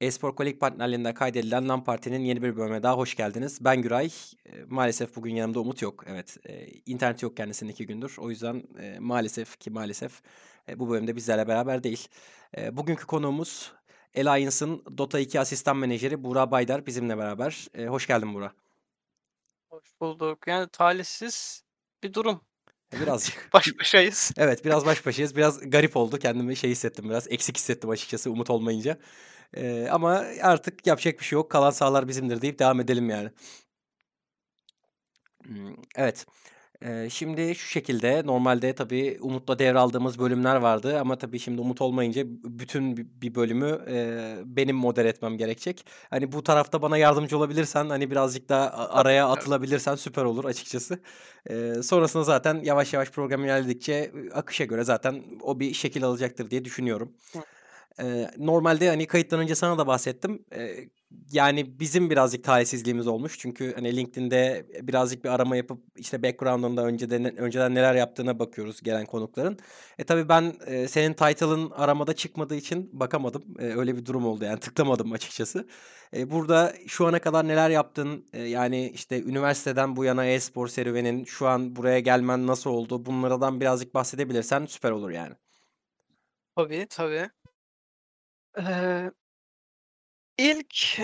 Espor Kolik partnerliğinde kaydedilen LAN Parti'nin yeni bir bölümüne daha hoş geldiniz. Ben Güray. Eee, maalesef bugün yanımda Umut yok. Evet, eee, interneti yok kendisinin 2 gündür. O yüzden, eee, maalesef ki maalesef, bu bölümde bizlerle beraber değil. Bugünkü konuğumuz Alliance'ın Dota 2 asistan menajeri Buğra Baydar bizimle beraber. Hoş geldin Buğra. Hoş bulduk. Yani talihsiz bir durum. E, birazcık. Baş başayız. Evet, biraz baş başayız. Biraz garip oldu. Kendimi şey hissettim biraz, eksik hissettim açıkçası Umut olmayınca. Eee, ama artık yapacak bir şey yok. Kalan sahalar bizimdir deyip devam edelim yani. Imm, evet. Eee, şimdi şu şekilde, normalde tabii Umut'la devraldığımız bölümler vardı ama tabii şimdi Umut olmayınca bütün bi bir bölümü, eee, benim modere etmem gerekecek. Hani, bu tarafta bana yardımcı olabilirsen, hani, birazcık daha araya atılabilirsen süper olur açıkçası. Eee, sonrasında zaten yavaş yavaş program ilerledikçe, akışa göre zaten o bir şekil alacaktır diye düşünüyorum. Hı. Eee, normalde, hani, kayıttan önce sana da bahsettim. Eee, yani, bizim birazcık talihsizliğimiz olmuş. Çünkü, hani, LinkedIn'de, birazcık bir arama yapıp, işte, background'unda önceden önceden neler yaptığına bakıyoruz gelen konukların. E, tabii ben, eee, senin title'ın aramada çıkmadığı için bakamadım. Eee, öyle bir durum oldu yani tıklamadım açıkçası. Eee, burada şu ana kadar neler yaptın? Eee, yani, işte, üniversiteden bu yana e-spor serüvenin, şu an buraya gelmen nasıl oldu? Bunlardan birazcık bahsedebilirsen süper olur yani. Tabii, tabii. Eee ilk,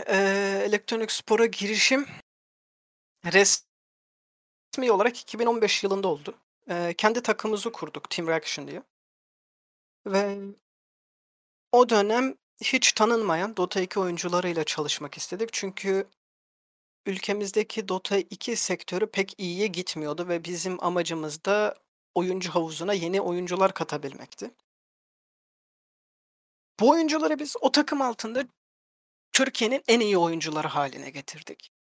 elektronik spora girişim resmi olarak 2015 yılında oldu. Eee, kendi takımımızı kurduk Team Reaction diye. Ve o dönem hiç tanınmayan Dota 2 oyuncularıyla çalışmak istedik. Çünkü ülkemizdeki Dota 2 sektörü pek iyiye gitmiyordu ve bizim amacımız da oyuncu havuzuna yeni oyuncular katabilmekti. Bu oyuncuları biz o takım altında Türkiye'nin en iyi oyuncuları hâline getirdik.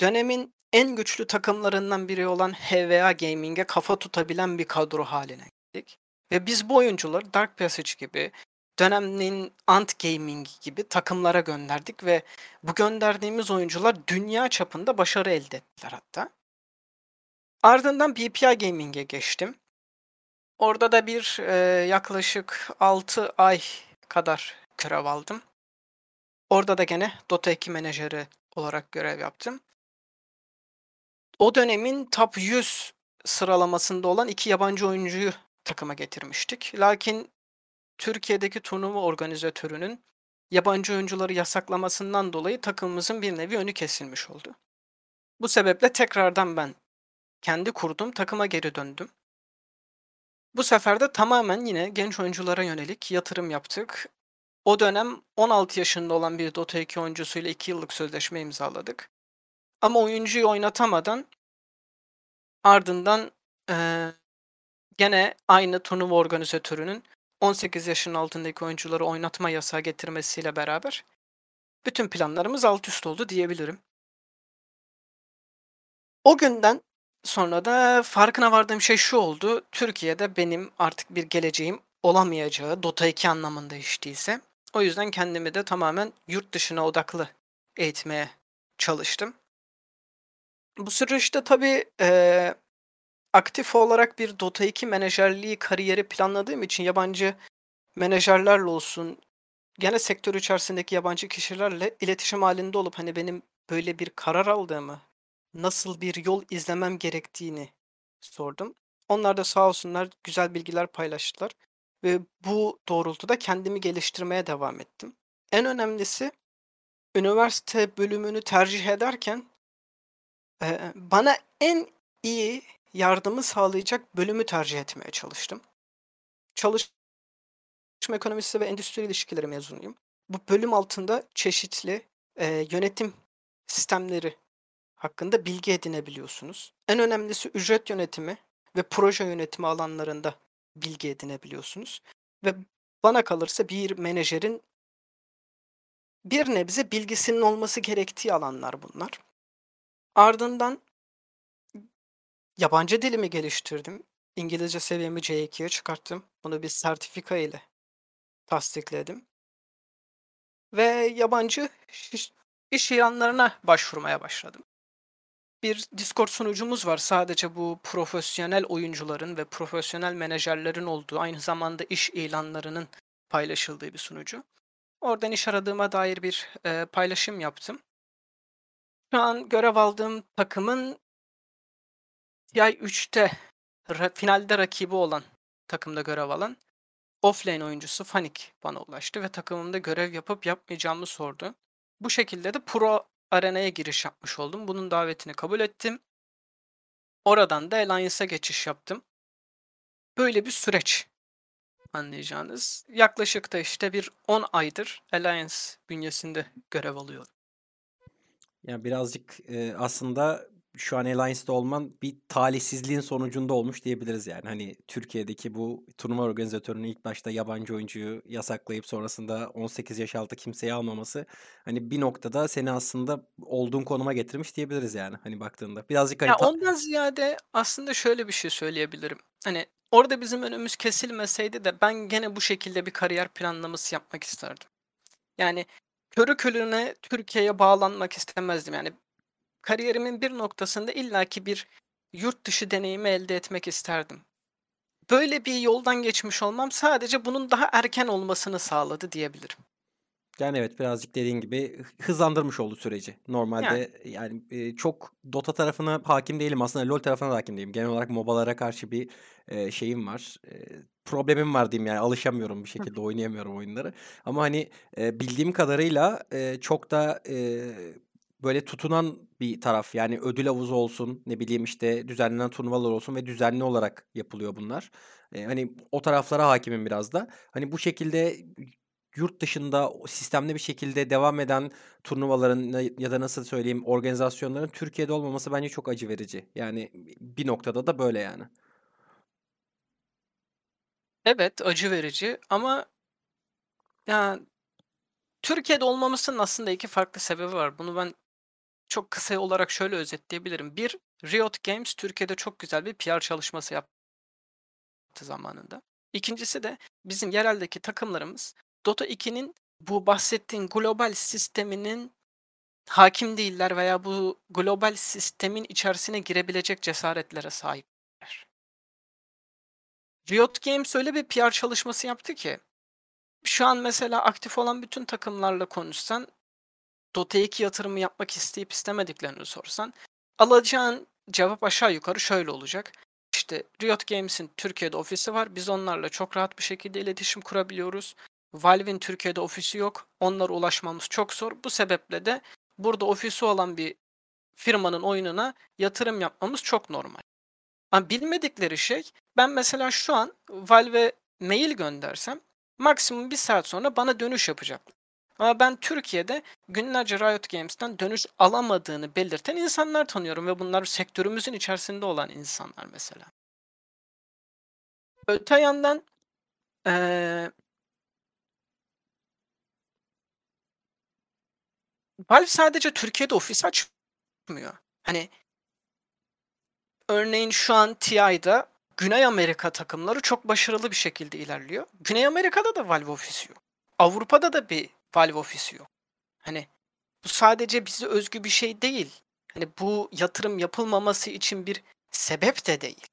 Dönemin en güçlü takımlarından biri olan HVA Gaming'e kafa tutabilen bir kadro hâline geldik ve biz bu oyuncuları Dark Passage gibi, dönemin Ant Gaming gibi takımlara gönderdik ve bu gönderdiğimiz oyuncular dünya çapında başarı elde ettiler hatta. Ardından BPI Gaming'e geçtim. Orada da bir, eee, yaklaşık 6 ay kadar görev aldım. Orada da gene Dota 2 menajeri olarak görev yaptım. O dönemin top 100 sıralamasında olan 2 yabancı oyuncuyu takıma getirmiştik. Lakin Türkiye'deki turnuva organizatörünün yabancı oyuncuları yasaklamasından dolayı takımımızın bir nevi önü kesilmiş oldu. Bu sebeple tekrardan ben kendi kurduğum takıma geri döndüm. Bu sefer de tamamen yine genç oyunculara yönelik yatırım yaptık. O dönem 16 yaşında olan bir Dota 2 oyuncusuyla 2 yıllık sözleşme imzaladık. Ama oyuncuyu oynatamadan ardından, eee, gene aynı turnuva organizatörünün 18 yaşının altındaki oyuncuları oynatma yasağı getirmesiyle beraber bütün planlarımız altüst oldu diyebilirim. O günden sonra da farkına vardığım şey şu oldu: Türkiye'de benim artık bir geleceğim olamayacağı, Dota 2 anlamında hiç değilse. O yüzden kendimi de tamamen yurt dışına odaklı eğitmeye çalıştım. Bu süreçte tabii, eee, aktif olarak bir Dota 2 menajerliği kariyeri planladığım için yabancı menajerlerle olsun, gene sektör içerisindeki yabancı kişilerle iletişim hâlinde olup, hani, benim böyle bir karar aldığımı, nasıl bir yol izlemem gerektiğini sordum. Onlar da sağ olsunlar güzel bilgiler paylaştılar ve bu doğrultuda kendimi geliştirmeye devam ettim. En önemlisi üniversite bölümünü tercih ederken bana en iyi yardımı sağlayacak bölümü tercih etmeye çalıştım. Çalışma ekonomisi ve endüstri ilişkileri mezunuyum. Bu bölüm altında çeşitli, eee, yönetim sistemleri hakkında bilgi edinebiliyorsunuz. En önemlisi ücret yönetimi ve proje yönetimi alanlarında bilgi edinebiliyorsunuz ve bana kalırsa bir menajerin bir nebze bilgisinin olması gerektiği alanlar bunlar. Ardından yabancı dilimi geliştirdim. İngilizce seviyemi C2'ye çıkarttım. Bunu bir sertifika ile tasdikledim. Ve yabancı iş ilanlarına başvurmaya başladım. Bir Discord sunucumuz var. Sadece bu profesyonel oyuncuların ve profesyonel menajerlerin olduğu, aynı zamanda iş ilanlarının paylaşıldığı bir sunucu. Oradan iş aradığıma dair bir, eee, paylaşım yaptım. Şu an görev aldığım takımın TI3'te ra finalde rakibi olan, takımda görev alan offlane oyuncusu Fanik bana ulaştı ve takımımda görev yapıp yapmayacağımı sordu. Bu şekilde de pro arenaya giriş yapmış oldum. Bunun davetini kabul ettim. Oradan da Alliance'a geçiş yaptım. Böyle bir süreç anlayacağınız. Yaklaşık da işte bir 10 aydır Alliance bünyesinde görev alıyorum. Ya birazcık aslında şu an Alliance'da olman bir talihsizliğin sonucunda olmuş diyebiliriz yani. Hani Türkiye'deki bu turnuva organizatörünün ilk başta yabancı oyuncuyu yasaklayıp sonrasında 18 yaş altı kimseyi almaması hani bir noktada seni aslında olduğun konuma getirmiş diyebiliriz yani hani baktığında. Birazcık hani Ya ondan ziyade aslında şöyle bir şey söyleyebilirim. Hani orada bizim önümüz kesilmeseydi de ben gene bu şekilde bir kariyer planlaması yapmak isterdim. Yani körü körüne Türkiye'ye bağlanmak istemezdim. Yani kariyerimin bir noktasında illaki bir yurt dışı deneyimi elde etmek isterdim. Böyle bir yoldan geçmiş olmam sadece bunun daha erken olmasını sağladı diyebilirim. Yani evet birazcık dediğin gibi hı- hızlandırmış oldu süreci. Yani Normalde yani e, çok Dota tarafına hakim değilim aslında LoL tarafına da hakim değilim. Genel olarak MOBA'lara karşı bir e, şeyim var. E, problemim var diyeyim yani alışamıyorum bir şekilde oynayamıyorum oyunları. Ama hani e, bildiğim kadarıyla e, çok da e, böyle tutunan bir taraf. Yani ödül havuzu olsun ne bileyim işte düzenlenen turnuvalar olsun ve düzenli olarak yapılıyor bunlar. E, hani o taraflara hakimim biraz da. Hani bu şekilde yurt dışında sistemli bir şekilde devam eden turnuvaların ya da nasıl söyleyeyim organizasyonların Türkiye'de olmaması bence çok acı verici. Yani bir noktada da böyle yani. Evet, acı verici ama ya Türkiye'de olmamasının aslında iki farklı sebebi var. Bunu ben çok kısa olarak şöyle özetleyebilirim. Bir, Riot Games Türkiye'de çok güzel bir PR çalışması yaptı zamanında. İkincisi de bizim yereldeki takımlarımız Dota 2'nin bu bahsettiğin global sisteminin hakim değiller veya bu global sistemin içerisine girebilecek cesaretlere sahipler. Riot Games öyle bir PR çalışması yaptı ki şu an mesela aktif olan bütün takımlarla konuşsan Dota 2 yatırımı yapmak isteyip istemediklerini sorsan alacağın cevap aşağı yukarı şöyle olacak. İşte Riot Games'in Türkiye'de ofisi var. Biz onlarla çok rahat bir şekilde iletişim kurabiliyoruz. Valve'in Türkiye'de ofisi yok. Onlara ulaşmamız çok zor. Bu sebeple de burada ofisi olan bir firmanın oyununa yatırım yapmamız çok normal. Ama bilmedikleri şey ben mesela şu an Valve'e mail göndersem maksimum bir saat sonra bana dönüş yapacaklar. Ama ben Türkiye'de günlerce Riot Games'ten dönüş alamadığını belirten insanlar tanıyorum ve bunlar sektörümüzün içerisinde olan insanlar mesela. Öte yandan eee Valve sadece Türkiye'de ofis açmıyor. Hani örneğin şu an TI'da Güney Amerika takımları çok başarılı bir şekilde ilerliyor. Güney Amerika'da da Valve ofisi yok. Avrupa'da da bir Valve ofisi yok. Hani bu sadece bize özgü bir şey değil. Hani bu yatırım yapılmaması için bir sebep de değil.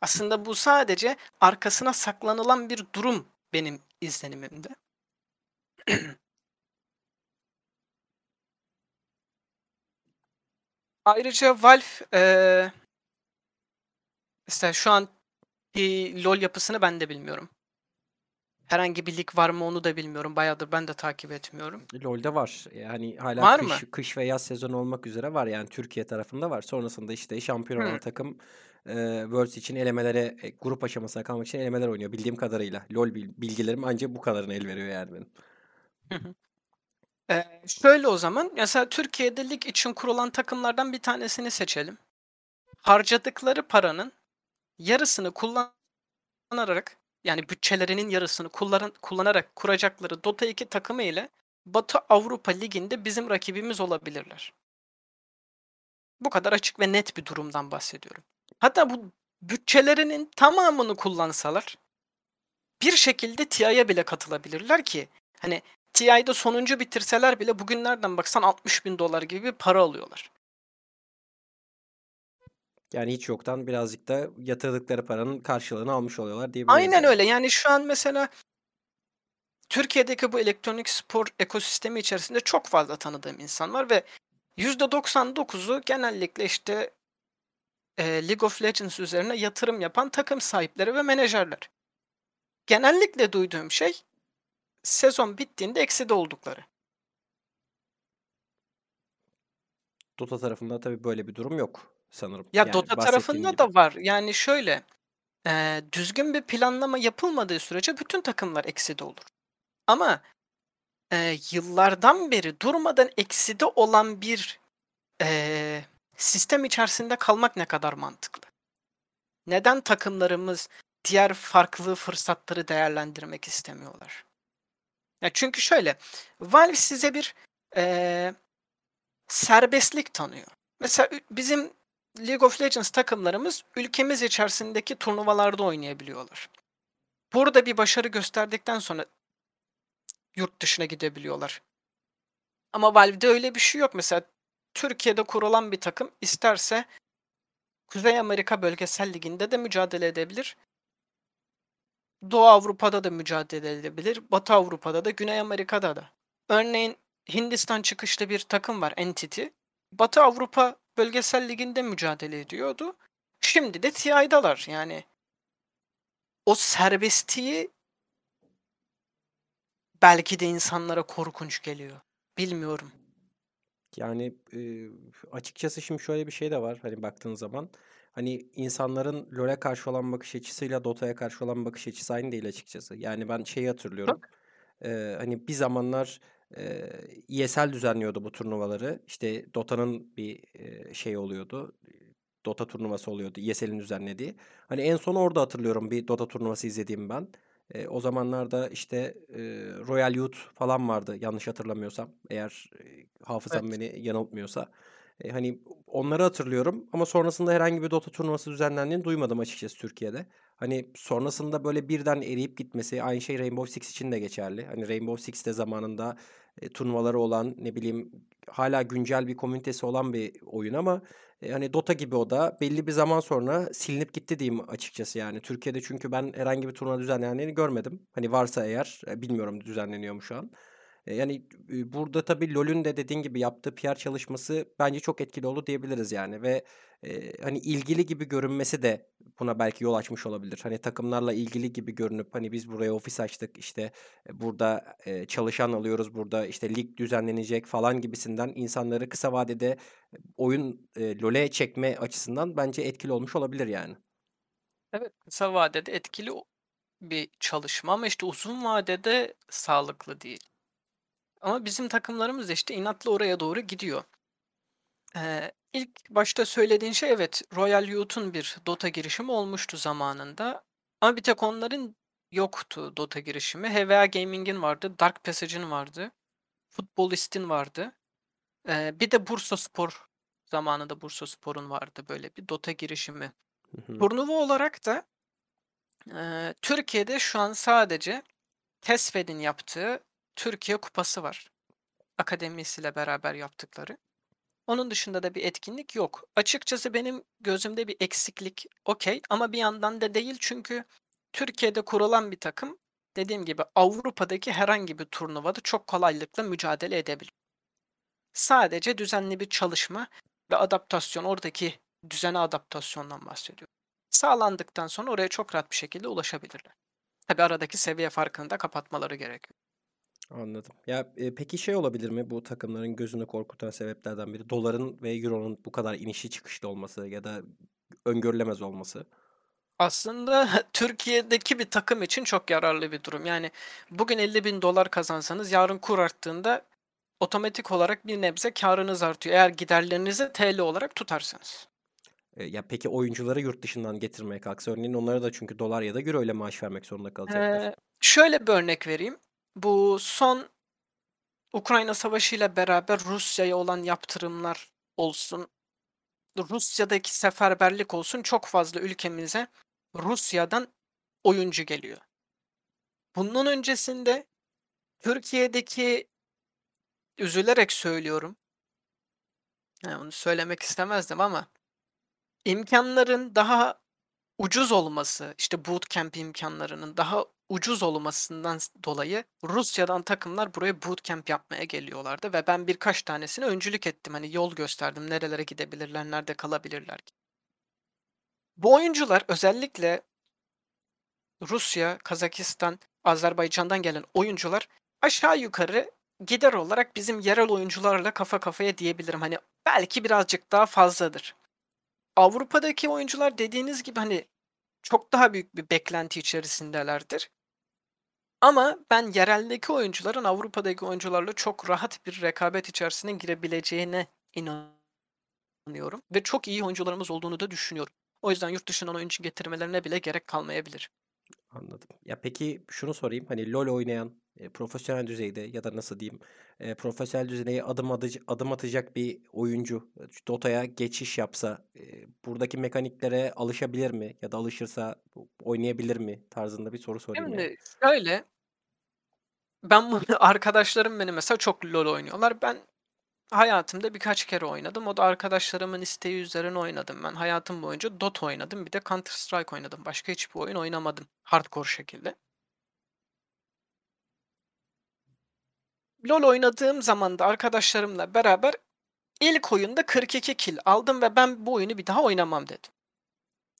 Aslında bu sadece arkasına saklanılan bir durum benim izlenimimde. Ayrıca Valve eee mesela şu an LoL yapısını ben de bilmiyorum. Herhangi bir lig var mı onu da bilmiyorum. Bayağıdır ben de takip etmiyorum. LoL'de var. Yani hala Var kış mı? kış ve yaz sezonu olmak üzere var yani Türkiye tarafında var. Sonrasında işte şampiyon olan takım e, Worlds için elemelere e, grup aşamasına kalmak için elemeler oynuyor bildiğim kadarıyla. LoL bil- bilgilerim ancak bu kadarına el veriyor yani benim. Hı hı. Eee, şöyle o zaman, mesela Türkiye'de lig için kurulan takımlardan bir tanesini seçelim. Harcadıkları paranın yarısını kullanarak, yani bütçelerinin yarısını kullan kullanarak kuracakları Dota 2 takımı ile Batı Avrupa Ligi'nde bizim rakibimiz olabilirler. Bu kadar açık ve net bir durumdan bahsediyorum. Hatta bu bütçelerinin tamamını kullansalar bir şekilde TI'ye bile katılabilirler ki hani TI'de sonuncu bitirseler bile bugün nereden baksan $60.000 gibi bir para alıyorlar. Yani hiç yoktan birazcık da yatırdıkları paranın karşılığını almış oluyorlar diyebiliriz Aynen öyle. Yani şu an mesela Türkiye'deki bu elektronik spor ekosistemi içerisinde çok fazla tanıdığım insan var ve %99'u genellikle işte eee, League of Legends üzerine yatırım yapan takım sahipleri ve menajerler. Genellikle duyduğum şey sezon bittiğinde ekside oldukları. Dota tarafında tabii böyle bir durum yok sanırım. Ya Yani Dota tarafında gibi. da var. Yani şöyle, eee, düzgün bir planlama yapılmadığı sürece bütün takımlar ekside olur. Ama, eee, yıllardan beri durmadan ekside olan bir, eee, sistem içerisinde kalmak ne kadar mantıklı? Neden takımlarımız diğer farklı fırsatları değerlendirmek istemiyorlar? Ya çünkü şöyle, Valve size bir, eee, serbestlik tanıyor. Mesela bizim League of Legends takımlarımız ülkemiz içerisindeki turnuvalarda oynayabiliyorlar. Burada bir başarı gösterdikten sonra yurt dışına gidebiliyorlar. Ama Valve'de öyle bir şey yok. Mesela Türkiye'de kurulan bir takım isterse Kuzey Amerika Bölgesel Ligi'nde de mücadele edebilir. Doğu Avrupa'da da mücadele edebilir. Batı Avrupa'da da, Güney Amerika'da da. Örneğin Hindistan çıkışlı bir takım var Entity. Batı Avrupa Bölgesel Ligi'nde mücadele ediyordu. Şimdi de TI'dalar yani. O serbestliği belki de insanlara korkunç geliyor. Bilmiyorum. Yani, eee, açıkçası şimdi şöyle bir şey de var, hani, baktığın zaman. Hani, insanların LoL'e karşı olan bakış açısıyla Dota'ya karşı olan bakış açısı aynı değil açıkçası. Yani ben şeyi hatırlıyorum. Eee, hani, bir zamanlar, eee, ESL düzenliyordu bu turnuvaları. İşte Dota'nın bir, eee, şeyi oluyordu, Dota turnuvası oluyordu ESL'in düzenlediği. Hani, en son orada hatırlıyorum bir Dota turnuvası izlediğimi ben. Eee, o zamanlarda, işte, eee, Royal Youth falan vardı yanlış hatırlamıyorsam. Eğer, eee, hafızam Evet. beni yanıltmıyorsa. Eee, hani, onları hatırlıyorum ama sonrasında herhangi bir Dota turnuvası düzenlendiğini duymadım açıkçası Türkiye'de. Hani, sonrasında böyle birden eriyip gitmesi, aynı şey Rainbow Six için de geçerli. Hani, Rainbow Six de zamanında, eee, turnuvaları olan, ne bileyim, hâlâ güncel bir komünitesi olan bir oyun ama, eee, hani, Dota gibi o da belli bir zaman sonra silinip gitti diyeyim açıkçası yani. Türkiye'de çünkü ben herhangi bir turnuva düzenlendiğini görmedim. Hani, varsa eğer, eee, bilmiyorum düzenleniyor mu şu an. Eee, yani, burada tabii LoL'ün de dediğin gibi yaptığı PR çalışması bence çok etkili oldu diyebiliriz yani ve, eee, hani, ilgili gibi görünmesi de buna belki yol açmış olabilir. Hani, takımlarla ilgili gibi görünüp, hani, biz buraya ofis açtık, işte, eee, burada, çalışan alıyoruz, burada, işte, lig düzenlenecek falan gibisinden insanları kısa vadede oyun, LoL'e çekme açısından bence etkili olmuş olabilir yani. Evet, kısa vadede etkili bir çalışma ama işte uzun vadede sağlıklı değil. Ama bizim takımlarımız işte inatla oraya doğru gidiyor. Eee, ilk başta söylediğin şey evet, Royal Youth'un bir Dota girişimi olmuştu zamanında ama bir tek onların yoktu Dota girişimi. HVA Gaming'in vardı, Dark Passage'in vardı, Futbolist'in vardı. Eee, bir de Bursaspor, zamanında Bursaspor'un vardı böyle bir Dota girişimi. Turnuva olarak da, eee, Türkiye'de şu an sadece TESFED'in yaptığı Türkiye Kupası var. Akademisiyle beraber yaptıkları. Onun dışında da bir etkinlik yok. Açıkçası benim gözümde bir eksiklik okay ama bir yandan da değil çünkü Türkiye'de kurulan bir takım, dediğim gibi Avrupa'daki herhangi bir turnuvada çok kolaylıkla mücadele edebilir. Sadece düzenli bir çalışma ve adaptasyon, oradaki düzene adaptasyondan bahsediyorum. Sağlandıktan sonra oraya çok rahat bir şekilde ulaşabilirler. Tabii aradaki seviye farkını da kapatmaları gerekiyor. Anladım. Ya, eee, peki şey olabilir mi bu takımların gözünü korkutan sebeplerden biri? Doların ve euronun bu kadar inişli çıkışlı olması ya da öngörülemez olması? Aslında Türkiye'deki bir takım için çok yararlı bir durum. Yani bugün $50.000 kazansanız yarın kur arttığında otomatik olarak bir nebze kârınız artıyor eğer giderlerinizi TL olarak tutarsanız. Eee, ya, peki oyuncuları yurt dışından getirmeye kalksa örneğin onlara da çünkü dolar ya da euro ile maaş vermek zorunda kalacaklar. Eee, şöyle bir örnek vereyim. Bu son Ukrayna Savaşı'yla beraber Rusya'ya olan yaptırımlar olsun, Rusya'daki seferberlik olsun çok fazla ülkemize Rusya'dan oyuncu geliyor. Bunun öncesinde Türkiye'deki üzülerek söylüyorum Eee, onu söylemek istemezdim ama imkânların daha ucuz olması, işte bootcamp imkânlarının daha ucuz olmasından dolayı Rusya'dan takımlar buraya bootcamp yapmaya geliyorlardı ve ben birkaç tanesine öncülük ettim. Hani yol gösterdim. Nerelere gidebilirler, nerede kalabilirler Bu oyuncular özellikle Rusya, Kazakistan, Azerbaycan'dan gelen oyuncular aşağı yukarı gider olarak bizim yerel oyuncularla kafa kafaya diyebilirim. Hani belki birazcık daha fazladır. Avrupa'daki oyuncular dediğiniz gibi, hani, çok daha büyük bir beklenti içerisindelerdir. Ama ben yereldeki oyuncuların Avrupa'daki oyuncularla çok rahat bir rekabet içerisine girebileceğine inanıyorum ve çok iyi oyuncularımız olduğunu da düşünüyorum. O yüzden yurt dışından oyuncu getirmelerine bile gerek kalmayabilir. Anladım. Ya, peki şunu sorayım, hani, LoL oynayan, eee, profesyonel düzeyde ya da nasıl diyeyim, eee, profesyonel düzeye adım adıcı adım atacak bir oyuncu, eee, Dota'ya geçiş yapsa, eee, buradaki mekaniklere alışabilir mi ya da alışırsa oynayabilir mi tarzında bir soru sorayım yani. Şimdi şöyle ben bunu arkadaşlarım benim mesela çok LoL oynuyorlar. Ben hayatımda birkaç kere oynadım. O da arkadaşlarımın isteği üzerine oynadım ben. Hayatım boyunca Dota oynadım. Bir de Counter Strike oynadım. Başka hiçbir oyun oynamadım hardcore şekilde. LoL oynadığım zaman da arkadaşlarımla beraber ilk oyunda 42 kill aldım ve ben bu oyunu bir daha oynamam dedim.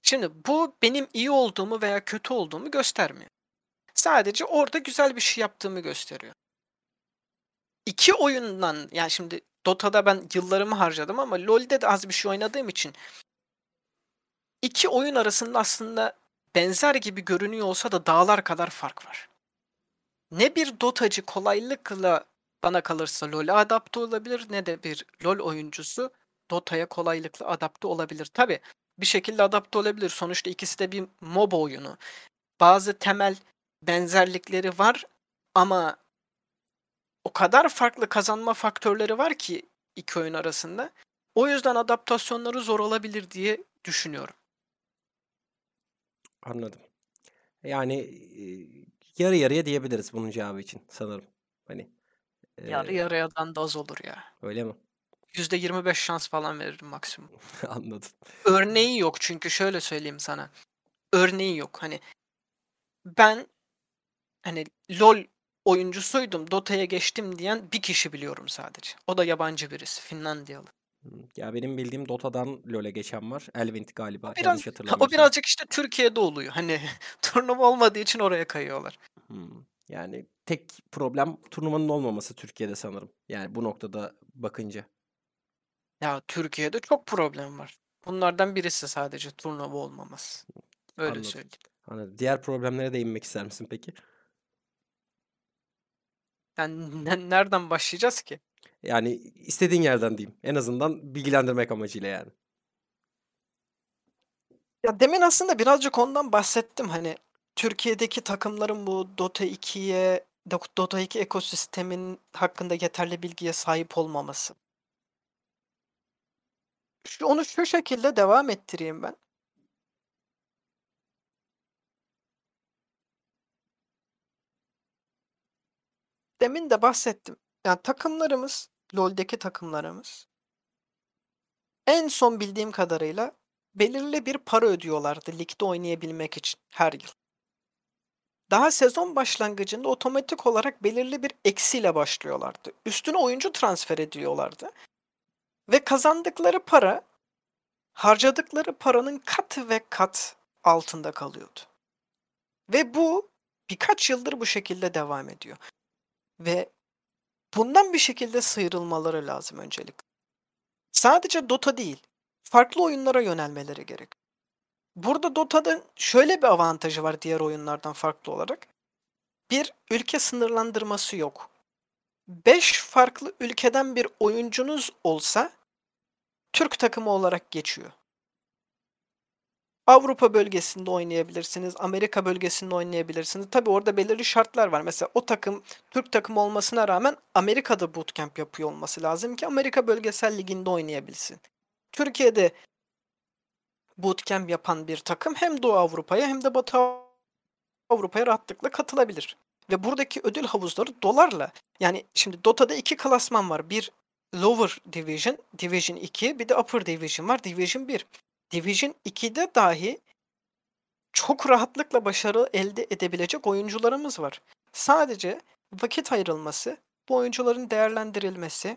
Şimdi bu benim iyi olduğumu veya kötü olduğumu göstermiyor. Sadece orada güzel bir şey yaptığımı gösteriyor. 2 oyundan yani şimdi Dota'da ben yıllarımı harcadım ama LoL'de de az bir şey oynadığım için 2 oyun arasında aslında benzer gibi görünüyor olsa da dağlar kadar fark var. Ne bir Dota'cı kolaylıkla bana kalırsa LoL'e adapte olabilir ne de bir LoL oyuncusu Dota'ya kolaylıkla adapte olabilir. Tabii bir şekilde adapte olabilir. Sonuçta ikisi de bir MOBA oyunu. Bazı temel benzerlikleri var ama o kadar farklı kazanma faktörleri var ki 2 oyun arasında. O yüzden adaptasyonları zor olabilir diye düşünüyorum. Anladım. Yani, eee, yarı yarıya diyebiliriz bunun cevabı için sanırım. Hani, Yarı eee yarıyadan da az olur ya. Öyle mi? %25 şans falan veririm maksimum. Anladım. Örneği yok çünkü şöyle söyleyeyim sana. Örneği yok. Hani ben, hani, LoL oyuncusuydum, Dota'ya geçtim diyen bir kişi biliyorum sadece. O da yabancı birisi, Finlandiyalı. Hımm. Ya, benim bildiğim Dota'dan LoL'e geçen var. Elvint galiba O biraz yanlış o birazcık işte Türkiye'de oluyor. Hani turnuva olmadığı için oraya kayıyorlar. Hımm. Yani tek problem turnuvanın olmaması Türkiye'de sanırım. Yani bu noktada bakınca. Ya, Türkiye'de çok problem var. Bunlardan birisi sadece turnuva olmaması. Öyle Anladım, söyleyeyim. anladım. Diğer problemlere değinmek ister misin peki? Yani ne nereden başlayacağız ki? Yani istediğin yerden diyeyim. En azından bilgilendirmek amacıyla yani. Ya, demin aslında birazcık ondan bahsettim. Hani Türkiye'deki takımların bu Dota 2'ye dok Dota 2 ekosisteminin hakkında yeterli bilgiye sahip olmaması. Şu onu şu şekilde devam ettireyim ben. Demin de bahsettim. Ya, takımlarımız, LoL'deki takımlarımız en son bildiğim kadarıyla belirli bir para ödüyorlardı ligde oynayabilmek için her yıl. Daha sezon başlangıcında otomatik olarak belirli bir eksiyle başlıyorlardı. Üstüne oyuncu transfer ediyorlardı ve kazandıkları para, harcadıkları paranın kat ve kat altında kalıyordu. Ve bu birkaç yıldır bu şekilde devam ediyor. Ve bundan bir şekilde sıyrılmaları lazım öncelikle. Sadece Dota değil, farklı oyunlara yönelmeleri gerek. Burada Dota'da şöyle bir avantajı var diğer oyunlardan farklı olarak. Bir, ülke sınırlandırması yok. 5 farklı ülkeden bir oyuncunuz olsa Türk takımı olarak geçiyor. Avrupa bölgesinde oynayabilirsiniz, Amerika bölgesinde oynayabilirsiniz. Tabii orada belirli şartlar var. Mesela o takım Türk takımı olmasına rağmen Amerika'da bootcamp yapıyor olması lazım ki Amerika Bölgesel Ligi'nde oynayabilsin. Türkiye'de bootcamp yapan bir takım hem Doğu Avrupa'ya hem de Batı Avrupa'ya rahatlıkla katılabilir. Ve buradaki ödül havuzları dolarla. Yani şimdi Dota'da 2 klasman var. Bir Lower Division, Division 2, bir de Upper Division var, Division 1. Division 2'de dahi çok rahatlıkla başarı elde edebilecek oyuncularımız var. Sadece vakit ayrılması, bu oyuncuların değerlendirilmesi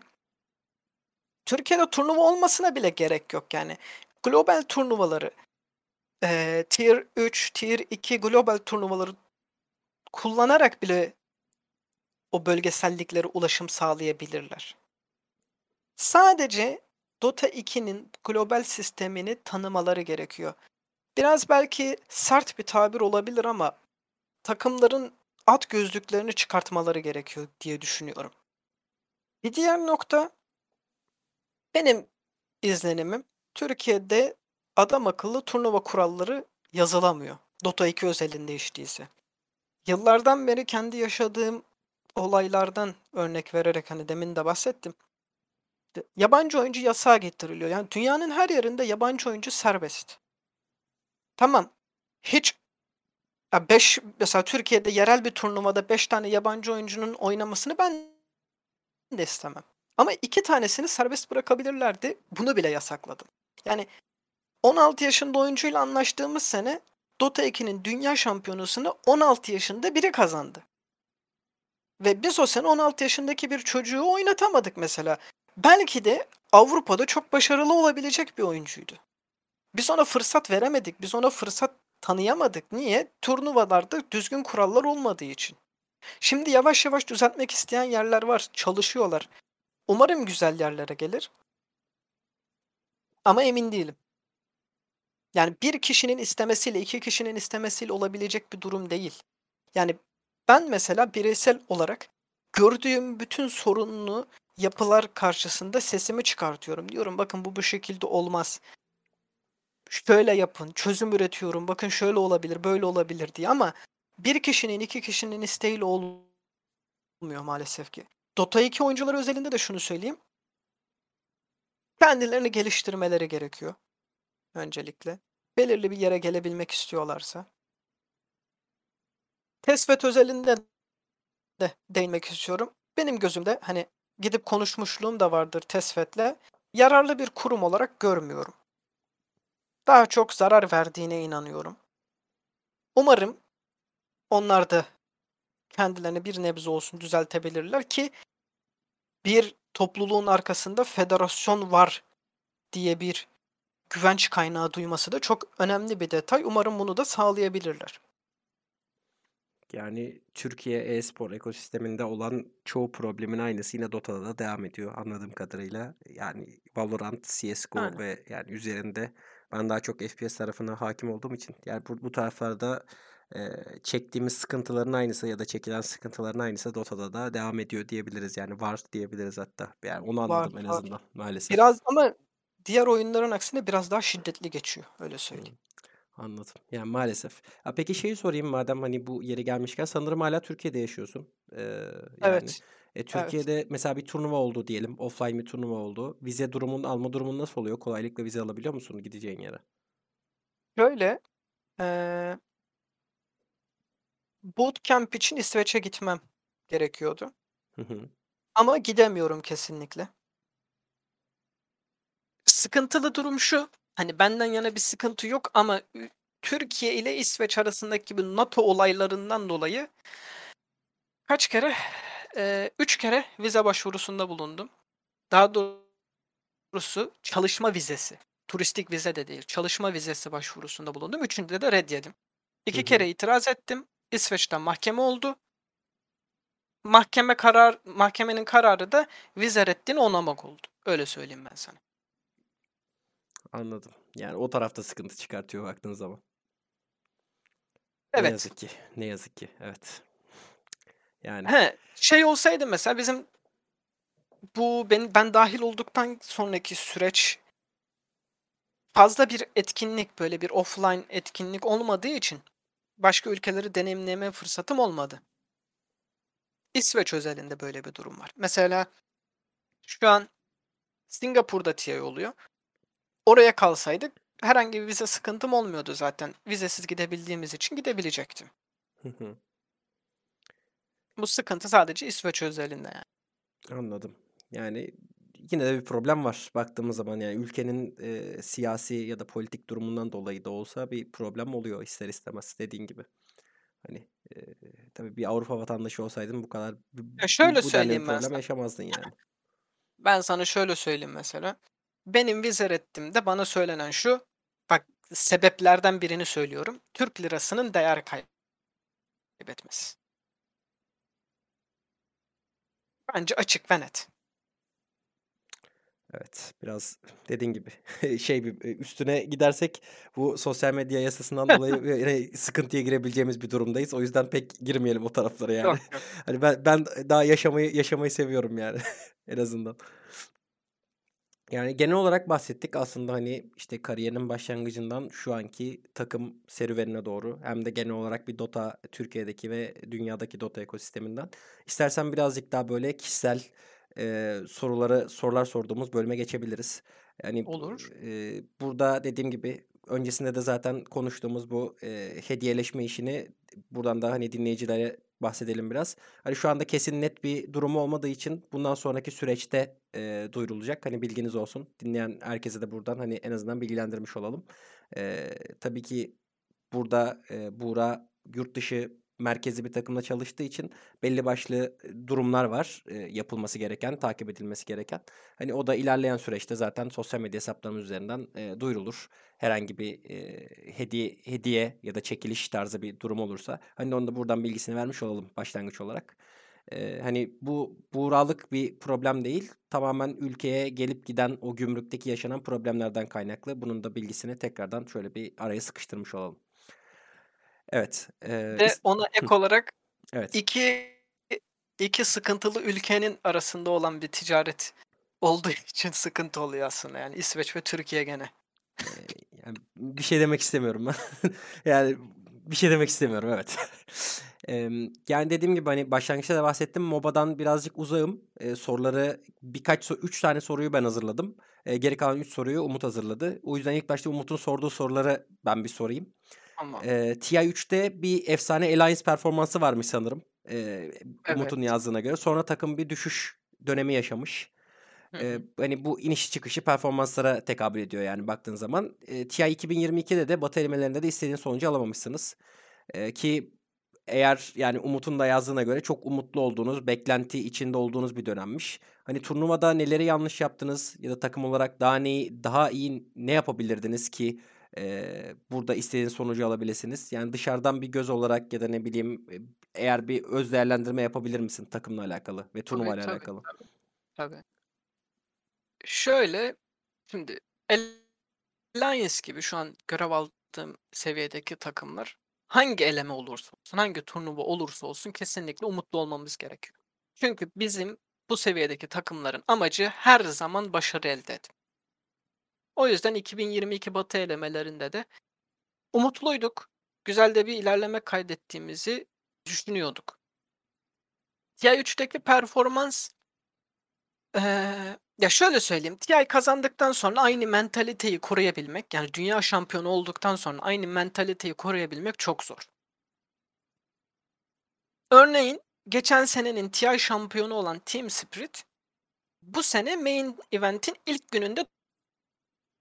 Türkiye'de turnuva olmasına bile gerek yok yani. Global turnuvaları, eee, Tier 3, Tier 2 global turnuvaları kullanarak bile o bölgeselliklere ulaşım sağlayabilirler. Sadece Dota 2'nin global sistemini tanımaları gerekiyor. Biraz belki sert bir tabir olabilir ama takımların at gözlüklerini çıkartmaları gerekiyor diye düşünüyorum. Bir diğer nokta benim izlenimim Türkiye'de adam akıllı turnuva kuralları yazılamıyor. Dota 2 özelinde hiç. Yıllardan beri kendi yaşadığım olaylardan örnek vererek hani demin de bahsettim. Yabancı oyuncu yasağa getiriliyor. Yani dünyanın her yerinde yabancı oyuncu serbest. Tamam. Hiç ya beş, mesela Türkiye'de yerel bir turnuvada 5 tane yabancı oyuncunun oynamasını ben de istemem. Ama iki tanesini serbest bırakabilirlerdi. Bunu bile yasakladım. Yani 16 yaşında oyuncuyla anlaştığımız sene Dota 2'nin dünya şampiyonasını 16 yaşında biri kazandı. Ve biz o sene 16 yaşındaki bir çocuğu oynatamadık mesela. Belki de Avrupa'da çok başarılı olabilecek bir oyuncuydu. Biz ona fırsat veremedik. Biz ona fırsat tanıyamadık. Niye? Turnuvalarda düzgün kurallar olmadığı için. Şimdi yavaş yavaş düzeltmek isteyen yerler var. Çalışıyorlar. Umarım güzel yerlere gelir. Ama emin değilim. Yani bir kişinin istemesiyle iki kişinin istemesiyle olabilecek bir durum değil. Yani ben mesela bireysel olarak gördüğüm bütün sorunlu yapılar karşısında sesimi çıkartıyorum. Diyorum bakın bu bu şekilde olmaz. Şöyle yapın, çözüm üretiyorum. Bakın şöyle olabilir, böyle olabilir diye ama bir kişinin, iki kişinin isteğiyle olmuyor maalesef ki. Dota 2 oyuncuları özelinde de şunu söyleyeyim. Kendilerini geliştirmeleri gerekiyor öncelikle. Belirli bir yere gelebilmek istiyorlarsa. Tesvet özelinde de değinmek istiyorum. Benim gözümde hani gidip konuşmuşluğum da vardır Tesvet'le. Yararlı bir kurum olarak görmüyorum. Daha çok zarar verdiğine inanıyorum. Umarım onlar da kendilerini bir nebze olsun düzeltebilirler ki bir topluluğun arkasında federasyon var diye bir güvenç kaynağı duyması da çok önemli bir detay. Umarım bunu da sağlayabilirler. Yani Türkiye e-spor ekosisteminde olan çoğu problemin aynısı yine Dota'da da devam ediyor anladığım kadarıyla. Yani Valorant, CS:GO Aynen. ve yani üzerinde ben daha çok FPS tarafına hakim olduğum için yani bu, bu taraflarda e, çektiğimiz sıkıntıların aynısı ya da çekilen sıkıntıların aynısı Dota'da da devam ediyor diyebiliriz. Yani var diyebiliriz hatta. Yani onu Var, anladım en var. azından maalesef. Biraz ama diğer oyunların aksine biraz daha şiddetli geçiyor. Öyle söyleyeyim. Anladım. Yani maalesef. Ha, peki şeyi sorayım madem hani bu yeri gelmişken sanırım hala Türkiye'de yaşıyorsun. Ee, yani Evet. e, Evet. Türkiye'de mesela bir turnuva oldu diyelim. Offline bir turnuva oldu. Vize durumun alma durumun nasıl oluyor? Kolaylıkla vize alabiliyor musun gideceğin yere? Şöyle eee bootcamp için İsveç'e gitmem gerekiyordu. Hı hı. Ama gidemiyorum kesinlikle. Sıkıntılı durum şu. Hani benden yana bir sıkıntı yok ama Türkiye ile İsveç arasındaki gibi NATO olaylarından dolayı kaç kere? Eee, üç kere vize başvurusunda bulundum. Daha doğrusu çalışma vizesi. Turistik vize de değil. Çalışma vizesi başvurusunda bulundum. Üçünde de red yedim. Hı İki hı. kere itiraz ettim. İsveç'ten mahkeme oldu. Mahkeme karar mahkemenin kararı da vize reddini onamak oldu. Öyle söyleyeyim ben sana. Anladım. Yani o tarafta sıkıntı çıkartıyor baktığın zaman. Ne Evet. yazık ki. Ne yazık ki. Evet. Yani. He, şey olsaydı mesela bizim bu ben ben dahil olduktan sonraki süreç fazla bir etkinlik böyle bir offline etkinlik olmadığı için başka ülkeleri deneyimleme fırsatım olmadı. İsveç özelinde böyle bir durum var. Mesela şu an Singapur'da TI oluyor. Oraya kalsaydık herhangi bir vize sıkıntım olmuyordu zaten. Vizesiz gidebildiğimiz için gidebilecektim. Bu sıkıntı sadece İsveç özelinde yani. Anladım. Yani yine de bir problem var baktığımız zaman. Yani ülkenin e, siyasi ya da politik durumundan dolayı da olsa bir problem oluyor ister istemez dediğin gibi. Hani e, tabii bir Avrupa vatandaşı olsaydın bu kadar Ya şöyle bu bir söyleyeyim ben problem sana. yaşamazdın yani. Ben sana şöyle söyleyeyim mesela. Benim vize reddimde bana söylenen şu. Bak sebeplerden birini söylüyorum. Türk lirasının değer kaybetmesi. Bence açık ve net. Evet, biraz dediğin gibi şey bir e, üstüne gidersek bu sosyal medya yasasından dolayı sıkıntıya girebileceğimiz bir durumdayız. O yüzden pek girmeyelim o taraflara yani. Yok yok. Hani ben ben daha yaşamayı yaşamayı seviyorum yani en azından. Yani genel olarak bahsettik aslında hani işte kariyerinin başlangıcından şu anki takım serüvenine doğru hem de genel olarak bir Dota Türkiye'deki ve dünyadaki Dota ekosisteminden. İstersen birazcık daha böyle kişisel e, soruları sorular sorduğumuz bölüme geçebiliriz. Yani Olur. e, burada dediğim gibi öncesinde de zaten konuştuğumuz bu e, hediyeleşme işini buradan da hani dinleyicilere bahsedelim biraz. Hani şu anda kesin net bir durumu olmadığı için bundan sonraki süreçte e, duyurulacak. Hani bilginiz olsun. Dinleyen herkese de buradan hani en azından bilgilendirmiş olalım. E, tabii ki burada e, Buğra yurt dışı merkezi bir takımla çalıştığı için belli başlı durumlar var e, yapılması gereken, takip edilmesi gereken. Hani o da ilerleyen süreçte zaten sosyal medya hesaplarımız üzerinden e, duyurulur. Herhangi bir e, hediye hediye ya da çekiliş tarzı bir durum olursa hani onu da buradan bilgisini vermiş olalım başlangıç olarak. E, hani bu buğralık bir problem değil. Tamamen ülkeye gelip giden o gümrükteki yaşanan problemlerden kaynaklı. Bunun da bilgisini tekrardan şöyle bir araya sıkıştırmış olalım. Evet. E, is- ona ek olarak evet. iki iki sıkıntılı ülkenin arasında olan bir ticaret olduğu için sıkıntı oluyor aslında yani İsveç ve Türkiye gene. Ee, yani bir şey demek istemiyorum ben. yani bir şey demek istemiyorum evet. Yani dediğim gibi hani başlangıçta da bahsettim. MOBA'dan birazcık uzağım. Ee, soruları birkaç so üç tane soruyu ben hazırladım. Ee, geri kalan üç soruyu Umut hazırladı. O yüzden ilk başta Umut'un sorduğu soruları ben bir sorayım. Tamam. Ee, TI3'te bir efsane Alliance performansı varmış sanırım. Ee, Umut'un Evet. yazdığına göre. Sonra takım bir düşüş dönemi yaşamış. Ee, hani bu iniş çıkışı performanslara tekabül ediyor yani baktığın zaman. Ee, TI 2022'de de Batı elemelerinde de istediğiniz sonucu alamamışsınız. Ee, ki eğer yani Umut'un da yazdığına göre çok umutlu olduğunuz, beklenti içinde olduğunuz bir dönemmiş. Hani turnuvada neleri yanlış yaptınız ya da takım olarak daha neyi daha iyi ne yapabilirdiniz ki e, burada istediğiniz sonucu alabilirsiniz? Yani dışarıdan bir göz olarak ya da ne bileyim eğer bir öz değerlendirme yapabilir misin takımla alakalı ve turnuva ile alakalı? tabii. Tabii. Şöyle şimdi Alliance gibi şu an görev aldığım seviyedeki takımlar hangi eleme olursa olsun, hangi turnuva olursa olsun kesinlikle umutlu olmamız gerekiyor. Çünkü bizim bu seviyedeki takımların amacı her zaman başarı elde etmek. O yüzden 2022 Batı elemelerinde de umutluyduk. Güzel de bir ilerleme kaydettiğimizi düşünüyorduk. TI3'teki performans eee, ya şöyle söyleyeyim. TI kazandıktan sonra aynı mentaliteyi koruyabilmek, yani dünya şampiyonu olduktan sonra aynı mentaliteyi koruyabilmek çok zor. Örneğin geçen senenin TI şampiyonu olan Team Spirit bu sene main event'in ilk gününde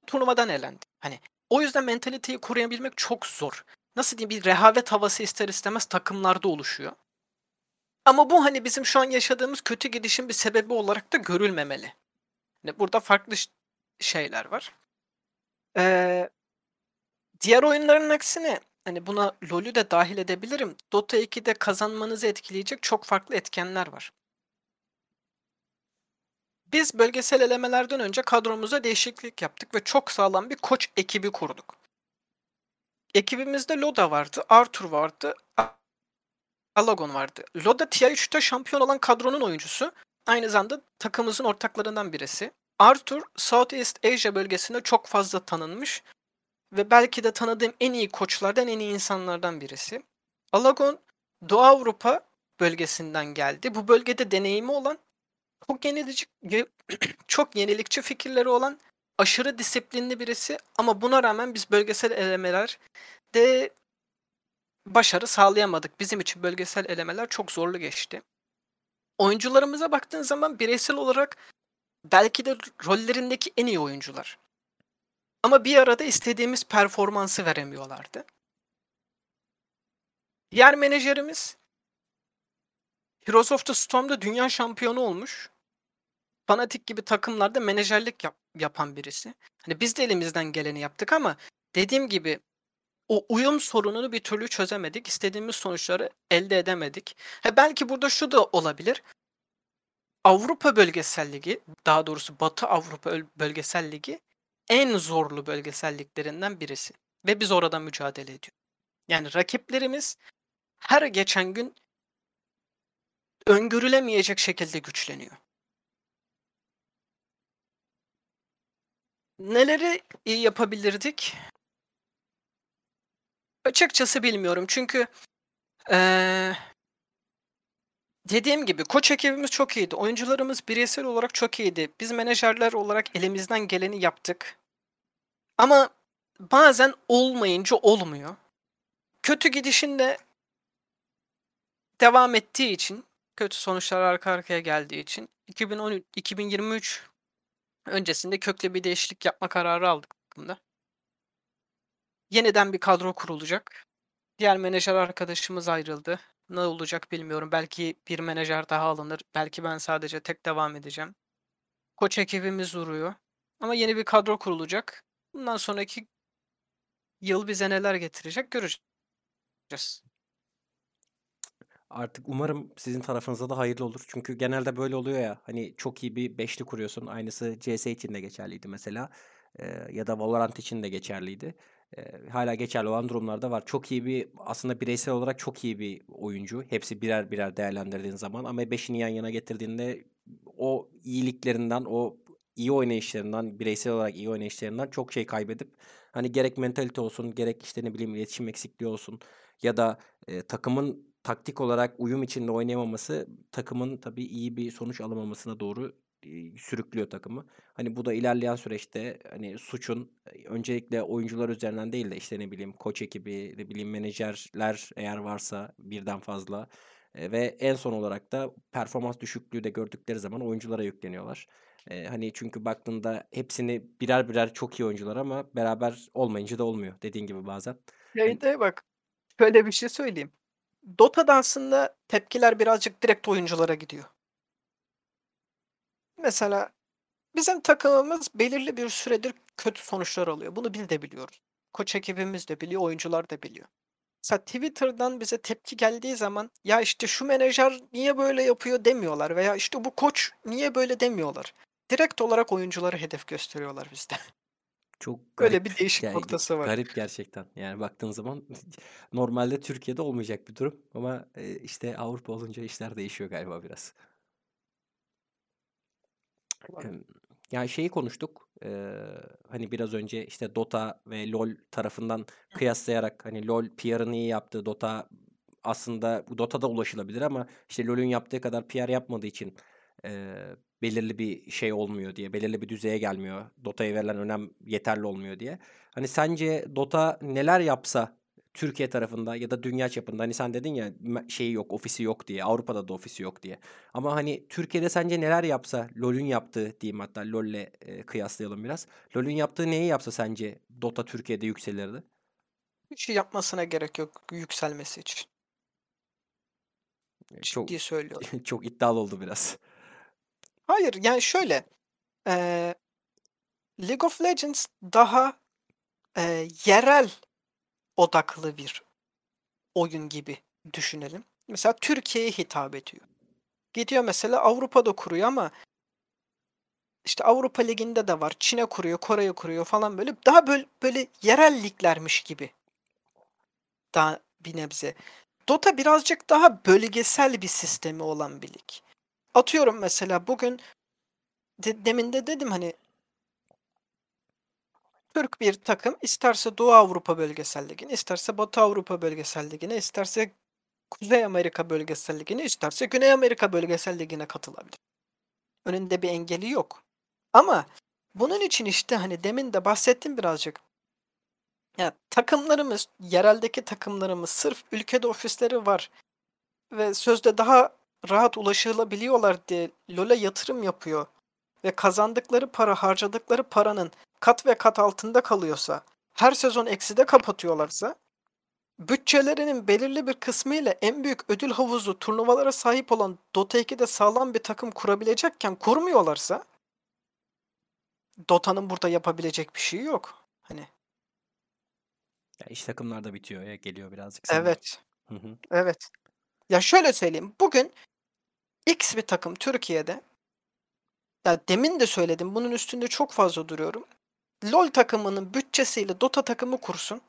turnuvadan elendi. Hani o yüzden mentaliteyi koruyabilmek çok zor. Nasıl diyeyim bir rehavet havası ister istemez takımlarda oluşuyor. Ama bu hani bizim şu an yaşadığımız kötü gidişin bir sebebi olarak da görülmemeli. Hani burada farklı şeyler var. Ee, diğer oyunların aksine hani buna LoL'ü de dahil edebilirim. Dota 2'de kazanmanızı etkileyecek çok farklı etkenler var. Biz bölgesel elemelerden önce kadromuza değişiklik yaptık ve çok sağlam bir koç ekibi kurduk. Ekibimizde Loda vardı, Arthur vardı, Alagon vardı. Loda TI3'te şampiyon olan kadronun oyuncusu. Aynı zamanda takımımızın ortaklarından birisi. Arthur, Southeast Asia bölgesinde çok fazla tanınmış ve belki de tanıdığım en iyi koçlardan, en iyi insanlardan birisi. Alagon, Doğu Avrupa bölgesinden geldi. Bu bölgede deneyimi olan, çok yenilikçi, çok yenilikçi fikirleri olan, aşırı disiplinli birisi ama buna rağmen biz bölgesel elemeler de başarı sağlayamadık. Bizim için bölgesel elemeler çok zorlu geçti. Oyuncularımıza baktığın zaman bireysel olarak belki de rollerindeki en iyi oyuncular. Ama bir arada istediğimiz performansı veremiyorlardı. Diğer menajerimiz Heroes of the Storm'da dünya şampiyonu olmuş. Fanatik gibi takımlarda menajerlik yap- yapan birisi. Hani biz de elimizden geleni yaptık ama dediğim gibi o uyum sorununu bir türlü çözemedik. İstediğimiz sonuçları elde edemedik. He belki burada şu da olabilir. Avrupa Bölgesel Ligi, daha doğrusu Batı Avrupa Bölgesel Ligi en zorlu bölgeselliklerinden birisi ve biz orada mücadele ediyoruz. Yani rakiplerimiz her geçen gün öngörülemeyecek şekilde güçleniyor. Neleri iyi yapabilirdik? Açıkçası bilmiyorum. Çünkü ee, dediğim gibi koç ekibimiz çok iyiydi. Oyuncularımız bireysel olarak çok iyiydi. Biz menajerler olarak elimizden geleni yaptık. Ama bazen olmayınca olmuyor. Kötü gidişin de devam ettiği için, kötü sonuçlar arka arkaya geldiği için 2013 2023 öncesinde köklü bir değişiklik yapma kararı aldık takımda. Yeniden bir kadro kurulacak. Diğer menajer arkadaşımız ayrıldı. Ne olacak bilmiyorum. Belki bir menajer daha alınır. Belki ben sadece tek devam edeceğim. Koç ekibimiz duruyor. Ama yeni bir kadro kurulacak. Bundan sonraki yıl bize neler getirecek göreceğiz. Artık umarım sizin tarafınıza da hayırlı olur. Çünkü genelde böyle oluyor ya. Hani çok iyi bir beşli kuruyorsun. Aynısı CS için de geçerliydi mesela. Ee, ya da Valorant için de geçerliydi. Ee, hala geçerli olan durumlarda var. Çok iyi bir aslında bireysel olarak çok iyi bir oyuncu. Hepsi birer birer değerlendirdiğin zaman ama beşini yan yana getirdiğinde o iyiliklerinden, o iyi oynayışlarından, bireysel olarak iyi oynayışlarından çok şey kaybedip hani gerek mentalite olsun, gerek işte ne bileyim iletişim eksikliği olsun ya da e, takımın taktik olarak uyum içinde oynayamaması takımın tabii iyi bir sonuç alamamasına doğru sürüklüyor takımı. Hani bu da ilerleyen süreçte hani suçun öncelikle oyuncular üzerinden değil de işte ne bileyim koç ekibi, ne bileyim menajerler eğer varsa birden fazla e, ve en son olarak da performans düşüklüğü de gördükleri zaman oyunculara yükleniyorlar. E, hani çünkü baktığında hepsini birer birer çok iyi oyuncular ama beraber olmayınca da olmuyor dediğin gibi bazen. Şeyde bak şöyle bir şey söyleyeyim. Dota'da aslında tepkiler birazcık direkt oyunculara gidiyor. Mesela bizim takımımız belirli bir süredir kötü sonuçlar alıyor. Bunu biz de biliyoruz. Koç ekibimiz de biliyor, oyuncular da biliyor. Mesela Twitter'dan bize tepki geldiği zaman ya işte şu menajer niye böyle yapıyor demiyorlar veya işte bu koç niye böyle demiyorlar. Direkt olarak oyuncuları hedef gösteriyorlar bizde. Çok Böyle garip. bir değişik Yani noktası var. garip gerçekten. Yani baktığın zaman normalde Türkiye'de olmayacak bir durum ama e, işte Avrupa olunca işler değişiyor galiba biraz. Yani şeyi konuştuk. eee, hani biraz önce işte Dota ve LoL tarafından kıyaslayarak hani LoL PR'ını iyi yaptı. Dota aslında Dota'da ulaşılabilir ama işte LoL'ün yaptığı kadar PR yapmadığı için eee, belirli bir şey olmuyor diye, belirli bir düzeye gelmiyor. Dota'ya verilen önem yeterli olmuyor diye. Hani sence Dota neler yapsa Türkiye tarafında ya da dünya çapında hani sen dedin ya şeyi yok, ofisi yok diye. Avrupa'da da ofisi yok diye. Ama hani Türkiye'de sence neler yapsa LoL'ün yaptığı diyeyim hatta LoL'le e, kıyaslayalım biraz. LoL'ün yaptığı neyi yapsa sence Dota Türkiye'de yükselirdi? Hiç şey yapmasına gerek yok yükselmesi için. E, Çok Ciddi söylüyorum. çok iddialı oldu biraz. Hayır yani şöyle. eee, League of Legends daha eee, yerel odaklı bir oyun gibi düşünelim. Mesela Türkiye'ye hitap ediyor. Gidiyor mesela Avrupa'da kuruyor ama işte Avrupa Ligi'nde de var. Çin'e kuruyor, Kore'ye kuruyor falan böyle. Daha böyle, böyle yerel liglermiş gibi. Daha bir nebze. Dota birazcık daha bölgesel bir sistemi olan bir lig. Atıyorum mesela bugün de, demin de dedim hani Türk bir takım isterse Doğu Avrupa Bölgesel Ligi'ne, isterse Batı Avrupa Bölgesel Ligi'ne, isterse Kuzey Amerika Bölgesel Ligi'ne, isterse Güney Amerika Bölgesel Ligi'ne katılabilir. Önünde bir engeli yok. Ama bunun için işte hani demin de bahsettim birazcık. Ya takımlarımız, yereldeki takımlarımız sırf ülkede ofisleri var ve sözde daha rahat ulaşılabiliyorlar diye LoL'e yatırım yapıyor. ve kazandıkları para harcadıkları paranın kat ve kat altında kalıyorsa, her sezon ekside kapatıyorlarsa, bütçelerinin belirli bir kısmı ile en büyük ödül havuzu turnuvalara sahip olan Dota 2'de sağlam bir takım kurabilecekken kurmuyorlarsa Dota'nın burada yapabilecek bir şey yok. Hani Ya iş takımlarda bitiyor ya geliyor birazcık sanırım. evet. Hı hı. Evet. Ya şöyle söyleyeyim. Bugün X bir takım Türkiye'de ya demin de söyledim. Bunun üstünde çok fazla duruyorum. LoL takımının bütçesiyle Dota takımı kursun.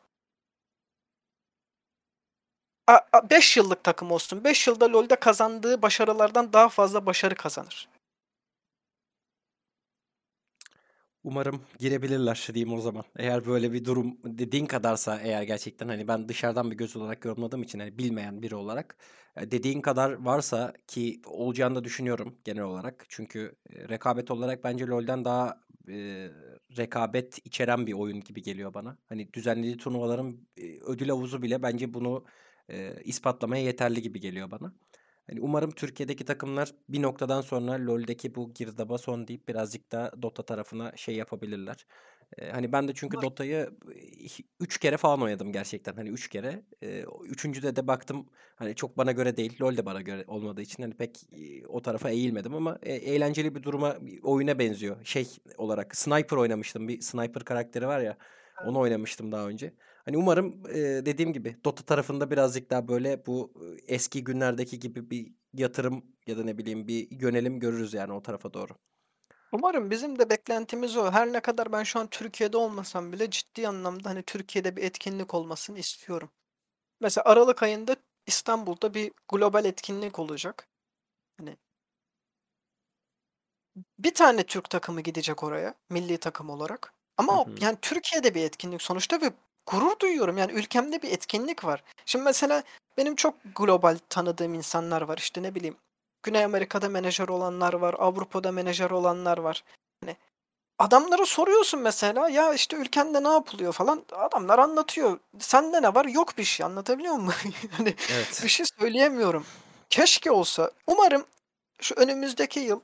5 yıllık takım olsun. 5 yılda LoL'de kazandığı başarılardan daha fazla başarı kazanır. Umarım girebilirler diyeyim o zaman. Eğer böyle bir durum dediğin kadarsa eğer gerçekten hani ben dışarıdan bir göz olarak yorumladığım için hani bilmeyen biri olarak e, dediğin kadar varsa ki olacağını da düşünüyorum genel olarak. Çünkü e, rekabet olarak bence LoL'den daha e, rekabet içeren bir oyun gibi geliyor bana. Hani düzenlediği turnuvaların e, ödül havuzu bile bence bunu e, ispatlamaya yeterli gibi geliyor bana. Hani umarım Türkiye'deki takımlar bir noktadan sonra LoL'deki bu girdaba son deyip birazcık da Dota tarafına şey yapabilirler. Ee, hani ben de çünkü Ama Dota'yı 3 kere falan oynadım gerçekten. Hani 3 kere. Ee, üçüncüde de baktım hani çok bana göre değil. LoL de bana göre olmadığı için hani pek o tarafa eğilmedim ama e, eğlenceli bir duruma bir oyuna benziyor. Şey olarak sniper oynamıştım. Bir sniper karakteri var ya. Onu oynamıştım daha önce. Hani umarım e, dediğim gibi Dota tarafında birazcık daha böyle bu eski günlerdeki gibi bir yatırım ya da ne bileyim bir yönelim görürüz yani o tarafa doğru. Umarım bizim de beklentimiz o. Her ne kadar ben şu an Türkiye'de olmasam bile ciddi anlamda hani Türkiye'de bir etkinlik olmasını istiyorum. Mesela Aralık ayında İstanbul'da bir global etkinlik olacak. Hani bir tane Türk takımı gidecek oraya milli takım olarak. Ama Hı hı. yani Türkiye'de bir etkinlik sonuçta ve gurur duyuyorum. Yani ülkemde bir etkinlik var. Şimdi mesela benim çok global tanıdığım insanlar var. İşte ne bileyim Güney Amerika'da menajer olanlar var, Avrupa'da menajer olanlar var. Hani adamlara soruyorsun mesela ya işte ülkende ne yapılıyor falan. Adamlar anlatıyor. Sende ne var? Yok bir şey. Anlatabiliyor muyum? hani Evet. bir şey söyleyemiyorum. Keşke olsa. Umarım şu önümüzdeki yıl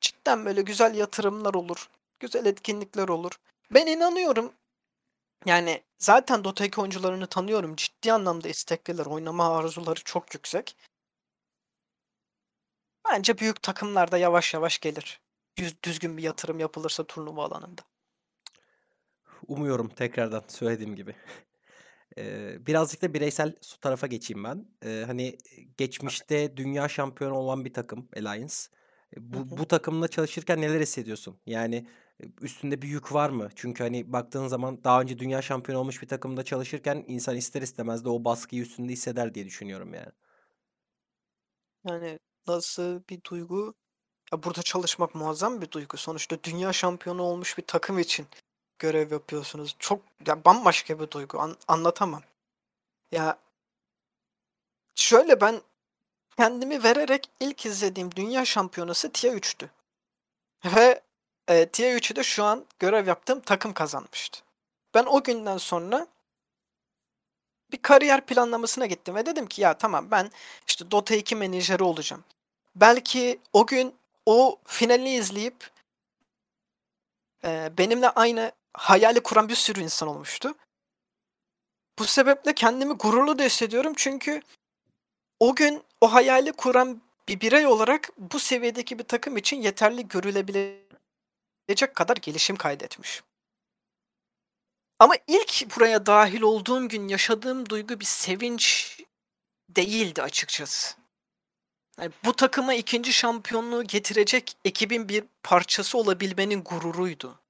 cidden böyle güzel yatırımlar olur. Güzel etkinlikler olur. Ben inanıyorum. Yani zaten Dota 2 oyuncularını tanıyorum. Ciddi anlamda istekliler. Oynama arzuları çok yüksek. Bence büyük takımlarda yavaş yavaş gelir. Düz, düzgün bir yatırım yapılırsa turnuva alanında. Umuyorum tekrardan söylediğim gibi. Ee, birazcık da bireysel su tarafa geçeyim ben. Ee, hani geçmişte dünya şampiyonu olan bir takım Alliance. E, Hı Bu, hı. bu takımla çalışırken neler hissediyorsun? Yani üstünde bir yük var mı? Çünkü hani baktığın zaman daha önce dünya şampiyonu olmuş bir takımda çalışırken insan ister istemez de o baskıyı üstünde hisseder diye düşünüyorum yani. Yani nasıl bir duygu? Ya burada çalışmak muazzam bir duygu. Sonuçta dünya şampiyonu olmuş bir takım için görev yapıyorsunuz. Çok ya bambaşka bir duygu. An- anlatamam. Ya şöyle ben kendimi vererek ilk izlediğim dünya şampiyonası TIA 3'tü. Ve e, TIA 3'ü de şu an görev yaptığım takım kazanmıştı. Ben o günden sonra bir kariyer planlamasına gittim ve dedim ki ya tamam ben işte Dota 2 menajeri olacağım. Belki o gün o finali izleyip e, benimle aynı hayali kuran bir sürü insan olmuştu. Bu sebeple kendimi gururlu da hissediyorum çünkü o gün o hayali kuran bir birey olarak bu seviyedeki bir takım için yeterli görülebilecek kadar gelişim kaydetmiş. Ama ilk buraya dahil olduğum gün yaşadığım duygu bir sevinç değildi açıkçası. Yani bu takıma ikinci şampiyonluğu getirecek ekibin bir parçası olabilmenin gururuydu.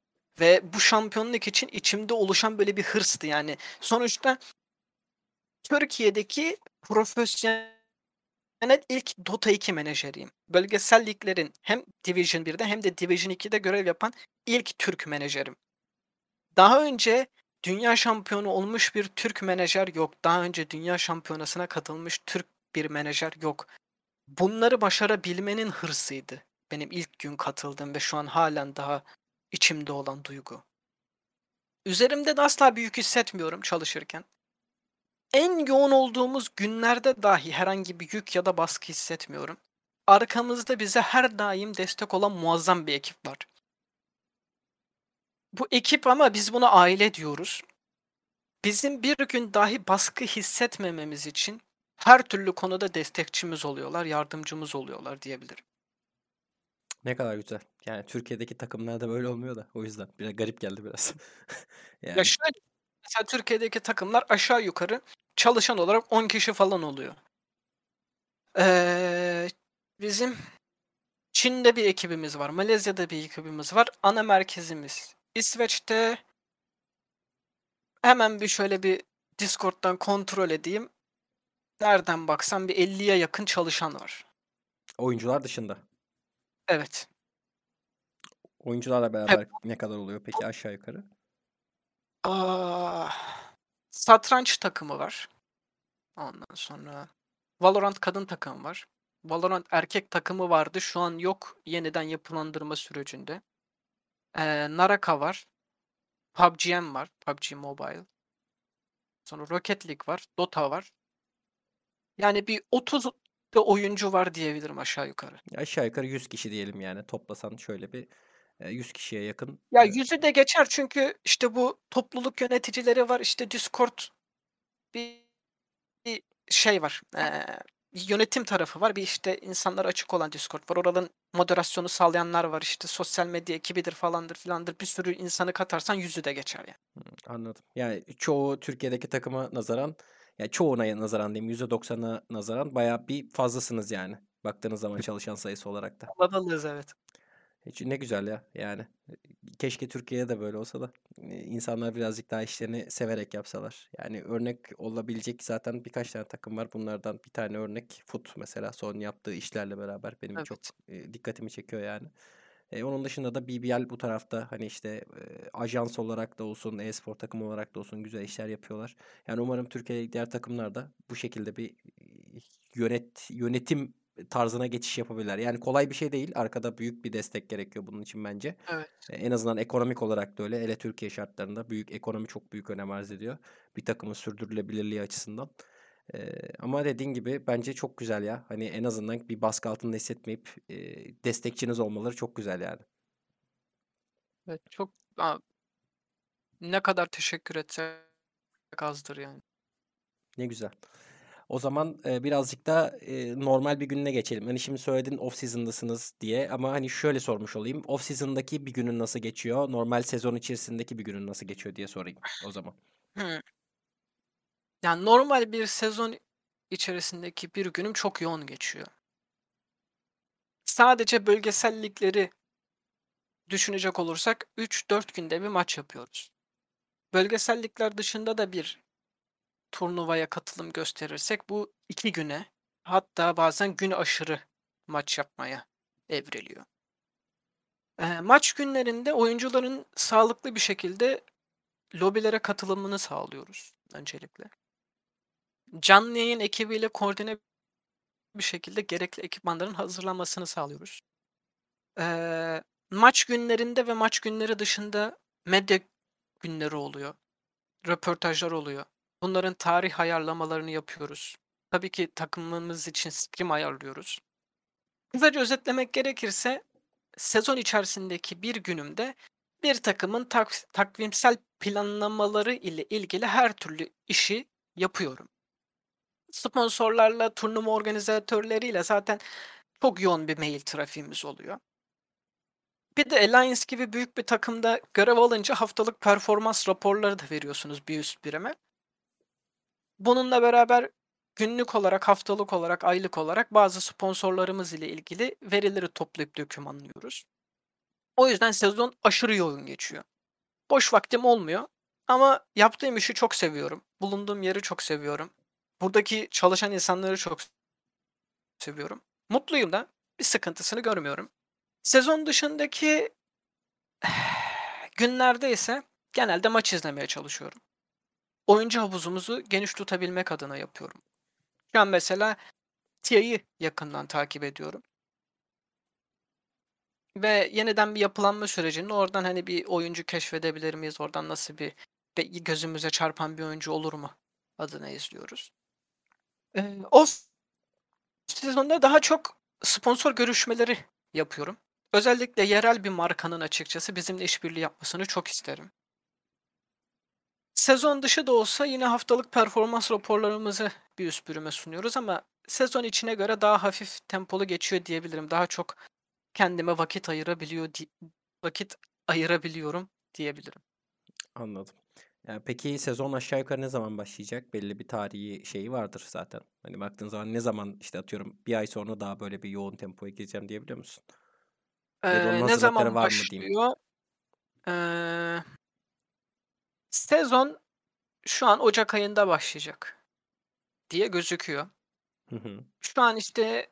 Ve bu şampiyonluk için içimde oluşan böyle bir hırstı yani. Sonuçta Türkiye'deki profesyonel ilk Dota 2 menajeriyim. Bölgesel liglerin hem Division 1'de hem de Division 2'de görev yapan ilk Türk menajerim. Daha önce dünya şampiyonu olmuş bir Türk menajer yok. Daha önce dünya şampiyonasına katılmış Türk bir menajer yok. Bunları başarabilmenin hırsıydı. Benim ilk gün katıldığım ve şu an halen daha içimde olan duygu. Üzerimde de asla bir hissetmiyorum çalışırken. En yoğun olduğumuz günlerde dahi herhangi bir yük ya da baskı hissetmiyorum. arkamızda bize her daim destek olan muazzam bir ekip var. Bu ekip ama biz buna aile diyoruz. Bizim bir gün dahi baskı hissetmememiz için her türlü konuda destekçimiz oluyorlar, yardımcımız oluyorlar diyebilirim. Ne kadar güzel. Yani Türkiye'deki takımlarda böyle olmuyor da o yüzden biraz garip geldi biraz. Ya Yani şöyle, mesela Türkiye'deki takımlar aşağı yukarı çalışan olarak 10 kişi falan oluyor. Eee, bizim Çin'de bir ekibimiz var, Malezya'da bir ekibimiz var, ana merkezimiz İsveç'te. Hemen bir şöyle bir Discord'dan kontrol edeyim. Nereden baksam bir 50'ye yakın çalışan var. oyuncular dışında. Evet. Oyuncularla beraber ne kadar oluyor peki aşağı yukarı? Ah, satranç takımı var. Ondan sonra Valorant kadın takımı var. Valorant erkek takımı vardı. Şu an yok. Yeniden yapılandırma sürecinde. Eee, Naraka var. PUBGM var. PUBG Mobile. Sonra Rocket League var. Dota var. Yani bir 30 da oyuncu var diyebilirim aşağı yukarı. Aşağı yukarı 100 kişi diyelim yani toplasan şöyle bir e, 100 kişiye yakın. Ya e, yüzü de geçer çünkü işte bu topluluk yöneticileri var. İşte Discord bir, bir şey var. Eee, yönetim tarafı var. Bir işte insanlar açık olan Discord var. Oradan moderasyonu sağlayanlar var. İşte sosyal medya ekibidir falandır filandır. Bir sürü insanı katarsan yüzü de geçer yani. Anladım. Yani çoğu Türkiye'deki takıma nazaran ya çoğuna nazaran diyeyim %90'a nazaran bayağı bir fazlasınız yani. Baktığınız zaman çalışan sayısı olarak da. Kalabalığız evet. Hiç- Ne güzel ya yani. Keşke Türkiye'de de böyle olsa da e, insanlar birazcık daha işlerini severek yapsalar. Yani örnek olabilecek zaten birkaç tane takım var. Bunlardan bir tane örnek Foot mesela son yaptığı işlerle beraber benim çok Evet. e, dikkatimi çekiyor yani. E, onun dışında da BBL bu tarafta hani işte e, ajans olarak da olsun, e-spor takımı olarak da olsun güzel işler yapıyorlar. Yani umarım Türkiye'deki diğer takımlar da bu şekilde bir e, yönet yönetim tarzına geçiş yapabilirler. Yani kolay bir şey değil. Arkada büyük bir destek gerekiyor bunun için bence. Evet. E, En azından ekonomik olarak da öyle. Hele Türkiye şartlarında büyük ekonomi çok büyük önem arz ediyor. Bir takımın sürdürülebilirliği açısından. E, ama dediğin gibi bence çok güzel ya. Hani en azından bir baskı altında hissetmeyip e, destekçiniz olmaları çok güzel yani. Evet. Çok Aa, ne kadar teşekkür etsek azdır yani. Ne güzel. O zaman e, birazcık da e, normal bir gününe geçelim. Hani şimdi söyledin off season'dasınız diye ama hani şöyle sormuş olayım. Off season'daki bir günün nasıl geçiyor? Normal sezon içerisindeki bir günün nasıl geçiyor diye sorayım o zaman. Hı. Yani normal bir sezon içerisindeki bir günüm çok yoğun geçiyor. Sadece bölgesel ligleri düşünecek olursak 3-4 günde bir maç yapıyoruz. Bölgesel ligler dışında da bir turnuvaya katılım gösterirsek bu 2 güne hatta bazen gün aşırı maç yapmaya evriliyor. Eee, maç günlerinde oyuncuların sağlıklı bir şekilde lobilere katılımını sağlıyoruz öncelikle. Canlı yayın ekibiyle koordine bir şekilde gerekli ekipmanların hazırlanmasını sağlıyoruz. Eee, maç günlerinde ve maç günleri dışında medya günleri oluyor. Röportajlar oluyor. Bunların tarih ayarlamalarını yapıyoruz. Tabii ki takımımız için stream ayarlıyoruz. Kısaca özetlemek gerekirse sezon içerisindeki bir günümde bir takımın tak- takvimsel planlamaları ile ilgili her türlü işi yapıyorum. Sponsorlarla, turnuva organizatörleriyle zaten çok yoğun bir mail trafiğimiz oluyor. Bir de Alliance gibi büyük bir takımda görev alınca haftalık performans raporları da veriyorsunuz bir üst birime. Bununla beraber günlük olarak, haftalık olarak, aylık olarak bazı sponsorlarımız ile ilgili verileri toplayıp dokümanlıyoruz. O yüzden sezon aşırı yoğun geçiyor. Boş vaktim olmuyor ama yaptığım işi çok seviyorum. Bulunduğum yeri çok seviyorum. Buradaki çalışan insanları çok seviyorum. Mutluyum da bir sıkıntısını görmüyorum. Sezon dışındaki günlerde ise genelde maç izlemeye çalışıyorum. Oyuncu havuzumuzu geniş tutabilmek adına yapıyorum. Şu an mesela TIA'yı yakından takip ediyorum. Ve yeniden bir yapılanma sürecinde oradan hani bir oyuncu keşfedebilir miyiz? Oradan nasıl bir gözümüze çarpan bir oyuncu olur mu? Adına izliyoruz. Ee, o sezonda daha çok sponsor görüşmeleri yapıyorum. Özellikle yerel bir markanın açıkçası bizimle işbirliği yapmasını çok isterim. Sezon dışı da olsa yine haftalık performans raporlarımızı bir üst bürüme sunuyoruz ama sezon içine göre daha hafif tempolu geçiyor diyebilirim. Daha çok kendime vakit ayırabiliyor vakit ayırabiliyorum diyebilirim. Anladım. Ya, peki sezon aşağı yukarı ne zaman başlayacak? Belli bir tarihi şeyi vardır zaten. Hani baktığın zaman ne zaman işte atıyorum bir ay sonra daha böyle bir yoğun tempoya gireceğim diyebiliyor musun? Eee, ne zaman var mı diyeyim? başlıyor? Sezon şu an ocak ayında başlayacak diye gözüküyor. Hı hı. Şu an işte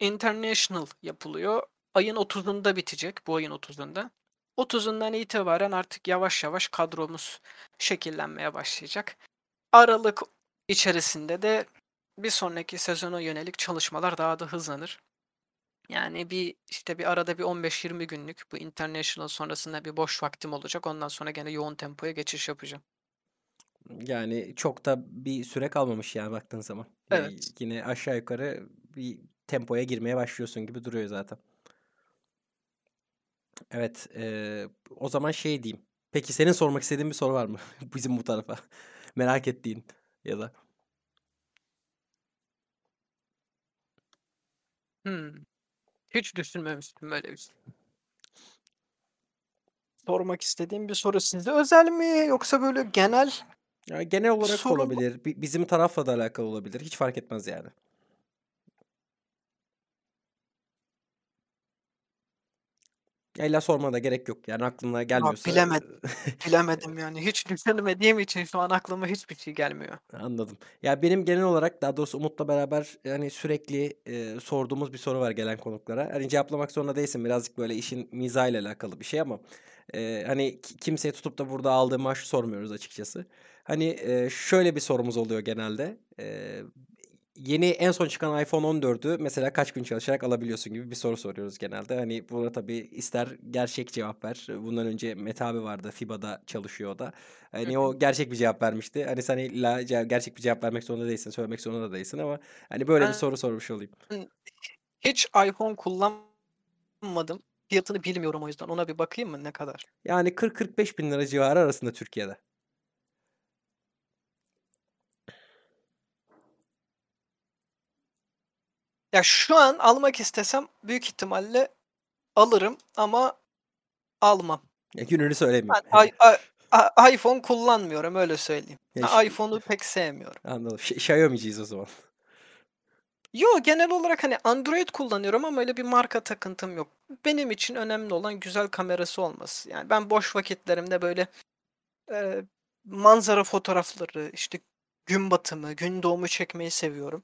international yapılıyor. Ayın 30'unda bitecek. Bu ayın 30'unda. 30'undan itibaren artık yavaş yavaş kadromuz şekillenmeye başlayacak. Aralık içerisinde de bir sonraki sezona yönelik çalışmalar daha da hızlanır. Yani bir işte bir arada bir 15-20 günlük bu international sonrasında bir boş vaktim olacak. Ondan sonra gene yoğun tempoya geçiş yapacağım. Yani çok da bir süre kalmamış yani baktığın zaman. Yani Evet. yine aşağı yukarı bir tempoya girmeye başlıyorsun gibi duruyor zaten. Evet, eee, o zaman şey diyeyim. Peki senin sormak istediğin bir soru var mı? Bizim bu tarafa. Merak ettiğin ya da. Hımm. Hiç düşünmemiştim böyle bir şey. Sormak istediğim bir soru size özel mi yoksa böyle genel Ya genel olarak soru mu? olabilir. Bi bizim tarafla da alakalı olabilir. Hiç fark etmez yani. Ya illa sormana da gerek yok. Yani aklına Ya gelmiyorsa bilemedim. Bilemedim yani. Hiç düşünmediğim için şu an aklıma hiçbir şey gelmiyor. Anladım. Ya benim genel olarak daha doğrusu Umut'la beraber yani sürekli e, sorduğumuz bir soru var gelen konuklara. Hani cevaplamak zorunda değilsin. Birazcık böyle işin mizahıyla alakalı bir şey ama e, hani ki- kimseye tutup da burada aldığı maaşı sormuyoruz açıkçası. Hani e, şöyle bir sorumuz oluyor genelde. E, yeni en son çıkan iPhone 14'ü mesela kaç gün çalışarak alabiliyorsun gibi bir soru soruyoruz genelde. Hani buna tabii ister gerçek cevap ver. Bundan önce Mete abi vardı. FIBA'da çalışıyor o da. Hani o gerçek bir cevap vermişti. Hani sen illa gerçek bir cevap vermek zorunda değilsin, söylemek zorunda da değilsin ama hani böyle bir soru sormuş olayım. Ben hiç iPhone kullanmadım. Fiyatını bilmiyorum o yüzden. Ona bir bakayım mı ne kadar? Yani 40-45 bin lira civarı arasında Türkiye'de. Ya şu an almak istesem büyük ihtimalle alırım ama almam. Ya gününü söylemeyeyim. Ben i- i- i- iPhone kullanmıyorum öyle söyleyeyim. Ya ş- iPhone'u pek sevmiyorum. Anladım. Ş- Xiaomi'ciyiz o zaman. Yo genel olarak hani Android kullanıyorum ama öyle bir marka takıntım yok. Benim için önemli olan güzel kamerası olması. Yani ben boş vakitlerimde böyle e, manzara fotoğrafları, işte gün batımı, gün doğumu çekmeyi seviyorum.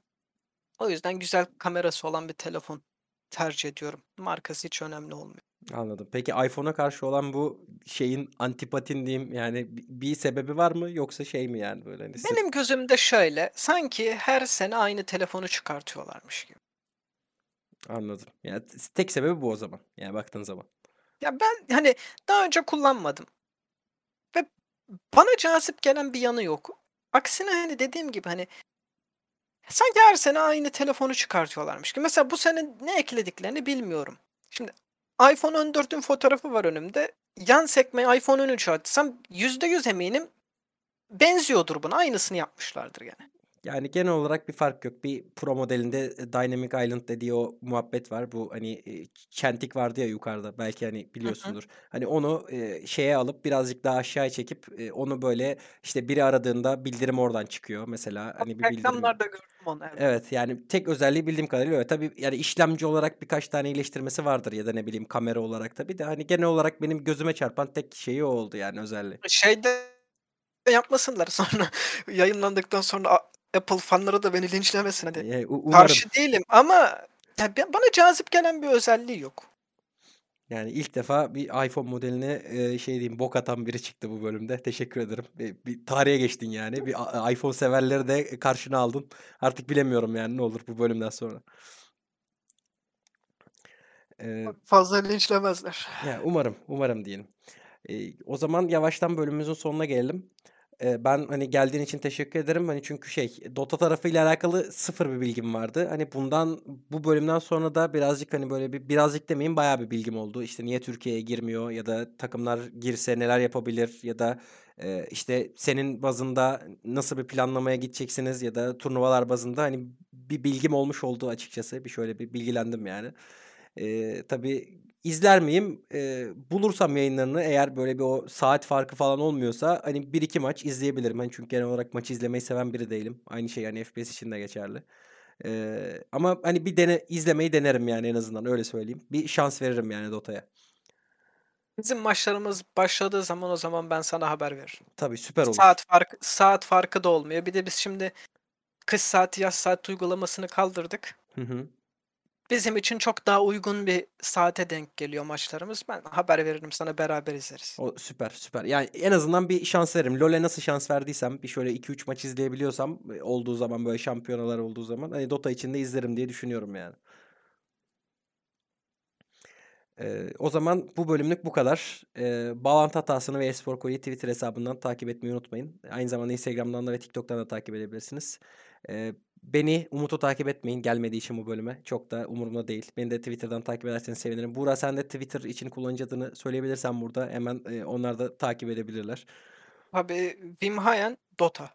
O yüzden güzel kamerası olan bir telefon tercih ediyorum. Markası hiç önemli olmuyor. Anladım. Peki iPhone'a karşı olan bu şeyin antipatin diyeyim yani bi- bir sebebi var mı yoksa şey mi yani böyle hani Benim gözümde şöyle, sanki her sene aynı telefonu çıkartıyorlarmış gibi. anladım. Yani tek sebebi bu o zaman. Yani baktığın zaman. Ya ben hani daha önce kullanmadım ve bana cazip gelen bir yanı yok. Aksine hani dediğim gibi hani sanki her sene aynı telefonu çıkartıyorlarmış gibi. Mesela bu sene ne eklediklerini bilmiyorum. Şimdi iPhone 14'ün fotoğrafı var önümde. Yan sekme iPhone 13 açsam %100 eminim benziyordur buna. Aynısını yapmışlardır gene. Yani genel olarak bir fark yok. Bir Pro modelinde e, Dynamic Island dediği o muhabbet var. Bu hani e, çentik vardı ya yukarıda. Belki hani Hı hı. biliyorsundur. Hani onu e, şeye alıp birazcık daha aşağıya çekip e, onu böyle işte biri aradığında bildirim oradan çıkıyor mesela. Hani bir bildirim. Reklamlarda gördüm onu evet. Evet yani tek özelliği bildiğim kadarıyla öyle. Tabii yani işlemci olarak birkaç tane iyileştirmesi vardır ya da ne bileyim kamera olarak tabii de hani genel olarak benim gözüme çarpan tek şeyi o oldu yani özelliği. Şeyde yapmasınlar sonra yayınlandıktan sonra Apple fanları da beni linçlemesin hadi. E, u- umarım. Karşı değilim ama ya ben- bana cazip gelen bir özelliği yok. Yani ilk defa bir iPhone modeline e, şey diyeyim bok atan biri çıktı bu bölümde. Teşekkür ederim. Bir, bir tarihe geçtin yani. Bir iPhone severleri de karşına aldın. Artık bilemiyorum yani ne olur bu bölümden sonra. E, Fazla linçlemezler. ya umarım, umarım diyelim. E, o zaman yavaştan bölümümüzün sonuna gelelim. Eee, ben, hani, geldiğin için teşekkür ederim. Hani, çünkü şey, Dota tarafıyla alakalı sıfır bir bilgim vardı. Hani, bundan bu bölümden sonra da birazcık, hani, böyle bir birazcık demeyeyim, bayağı bir bilgim oldu. İşte, niye Türkiye'ye girmiyor ya da takımlar girse neler yapabilir ya da, eee, işte, senin bazında nasıl bir planlamaya gideceksiniz ya da turnuvalar bazında, hani, bir bilgim olmuş oldu açıkçası. Bir şöyle bir bilgilendim yani. Eee, tabii izler miyim? Eee, bulursam yayınlarını eğer böyle bir o saat farkı falan olmuyorsa, hani, 1-2 maç izleyebilirim. Hani, çünkü genel olarak maç izlemeyi seven biri değilim. Aynı şey, hani, FPS için de geçerli. Eee, ama, hani, bir dene izlemeyi denerim yani en azından öyle söyleyeyim. Bir şans veririm yani Dota'ya. Bizim maçlarımız başladığı zaman o zaman ben sana haber veririm. Tabii, süper olur. Saat farkı saat farkı da olmuyor. Bir de biz şimdi kış saati, yaz saati uygulamasını kaldırdık. Hı hı. Bizim için çok daha uygun bir saate denk geliyor maçlarımız. Ben haber veririm sana, beraber izleriz. O süper, süper. Yani en azından bir şans veririm. LoL'e nasıl şans verdiysem, bir şöyle 2-3 maç izleyebiliyorsam, eee, olduğu zaman, böyle şampiyonalar olduğu zaman, hani, Dota için de izlerim diye düşünüyorum yani. Eee, o zaman bu bölümlük bu kadar. Eee, Bağlantı Hatasını ve Espor Kore'yi Twitter hesabından takip etmeyi unutmayın. Aynı zamanda Instagram'dan da ve TikTok'tan da takip edebilirsiniz. Eee, beni, Umut'u takip etmeyin gelmediği için bu bölüme. Çok da umurumda değil. Beni de Twitter'dan takip ederseniz sevinirim. Buğra sen de Twitter için kullanıcı adını söyleyebilirsen burada hemen, eee, onlar da takip edebilirler. Tabii, Wimhayen Dota.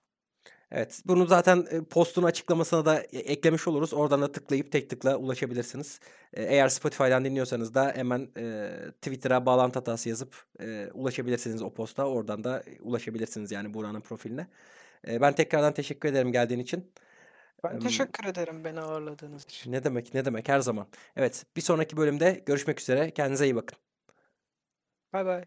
Evet, bunu zaten, eee, postun açıklamasına da e eklemiş oluruz. Oradan da tıklayıp tek tıkla ulaşabilirsiniz. Eee, eğer Spotify'dan dinliyorsanız da hemen, eee, Twitter'a bağlantı hatası yazıp, eee, ulaşabilirsiniz o posta. Oradan da, ulaşabilirsiniz yani Buğra'nın profiline. Eee, ben tekrardan teşekkür ederim geldiğin için. Ben teşekkür ederim beni ağırladığınız için. Ne demek, ne demek, her zaman. Evet, bir sonraki bölümde görüşmek üzere. Kendinize iyi bakın. Baybay.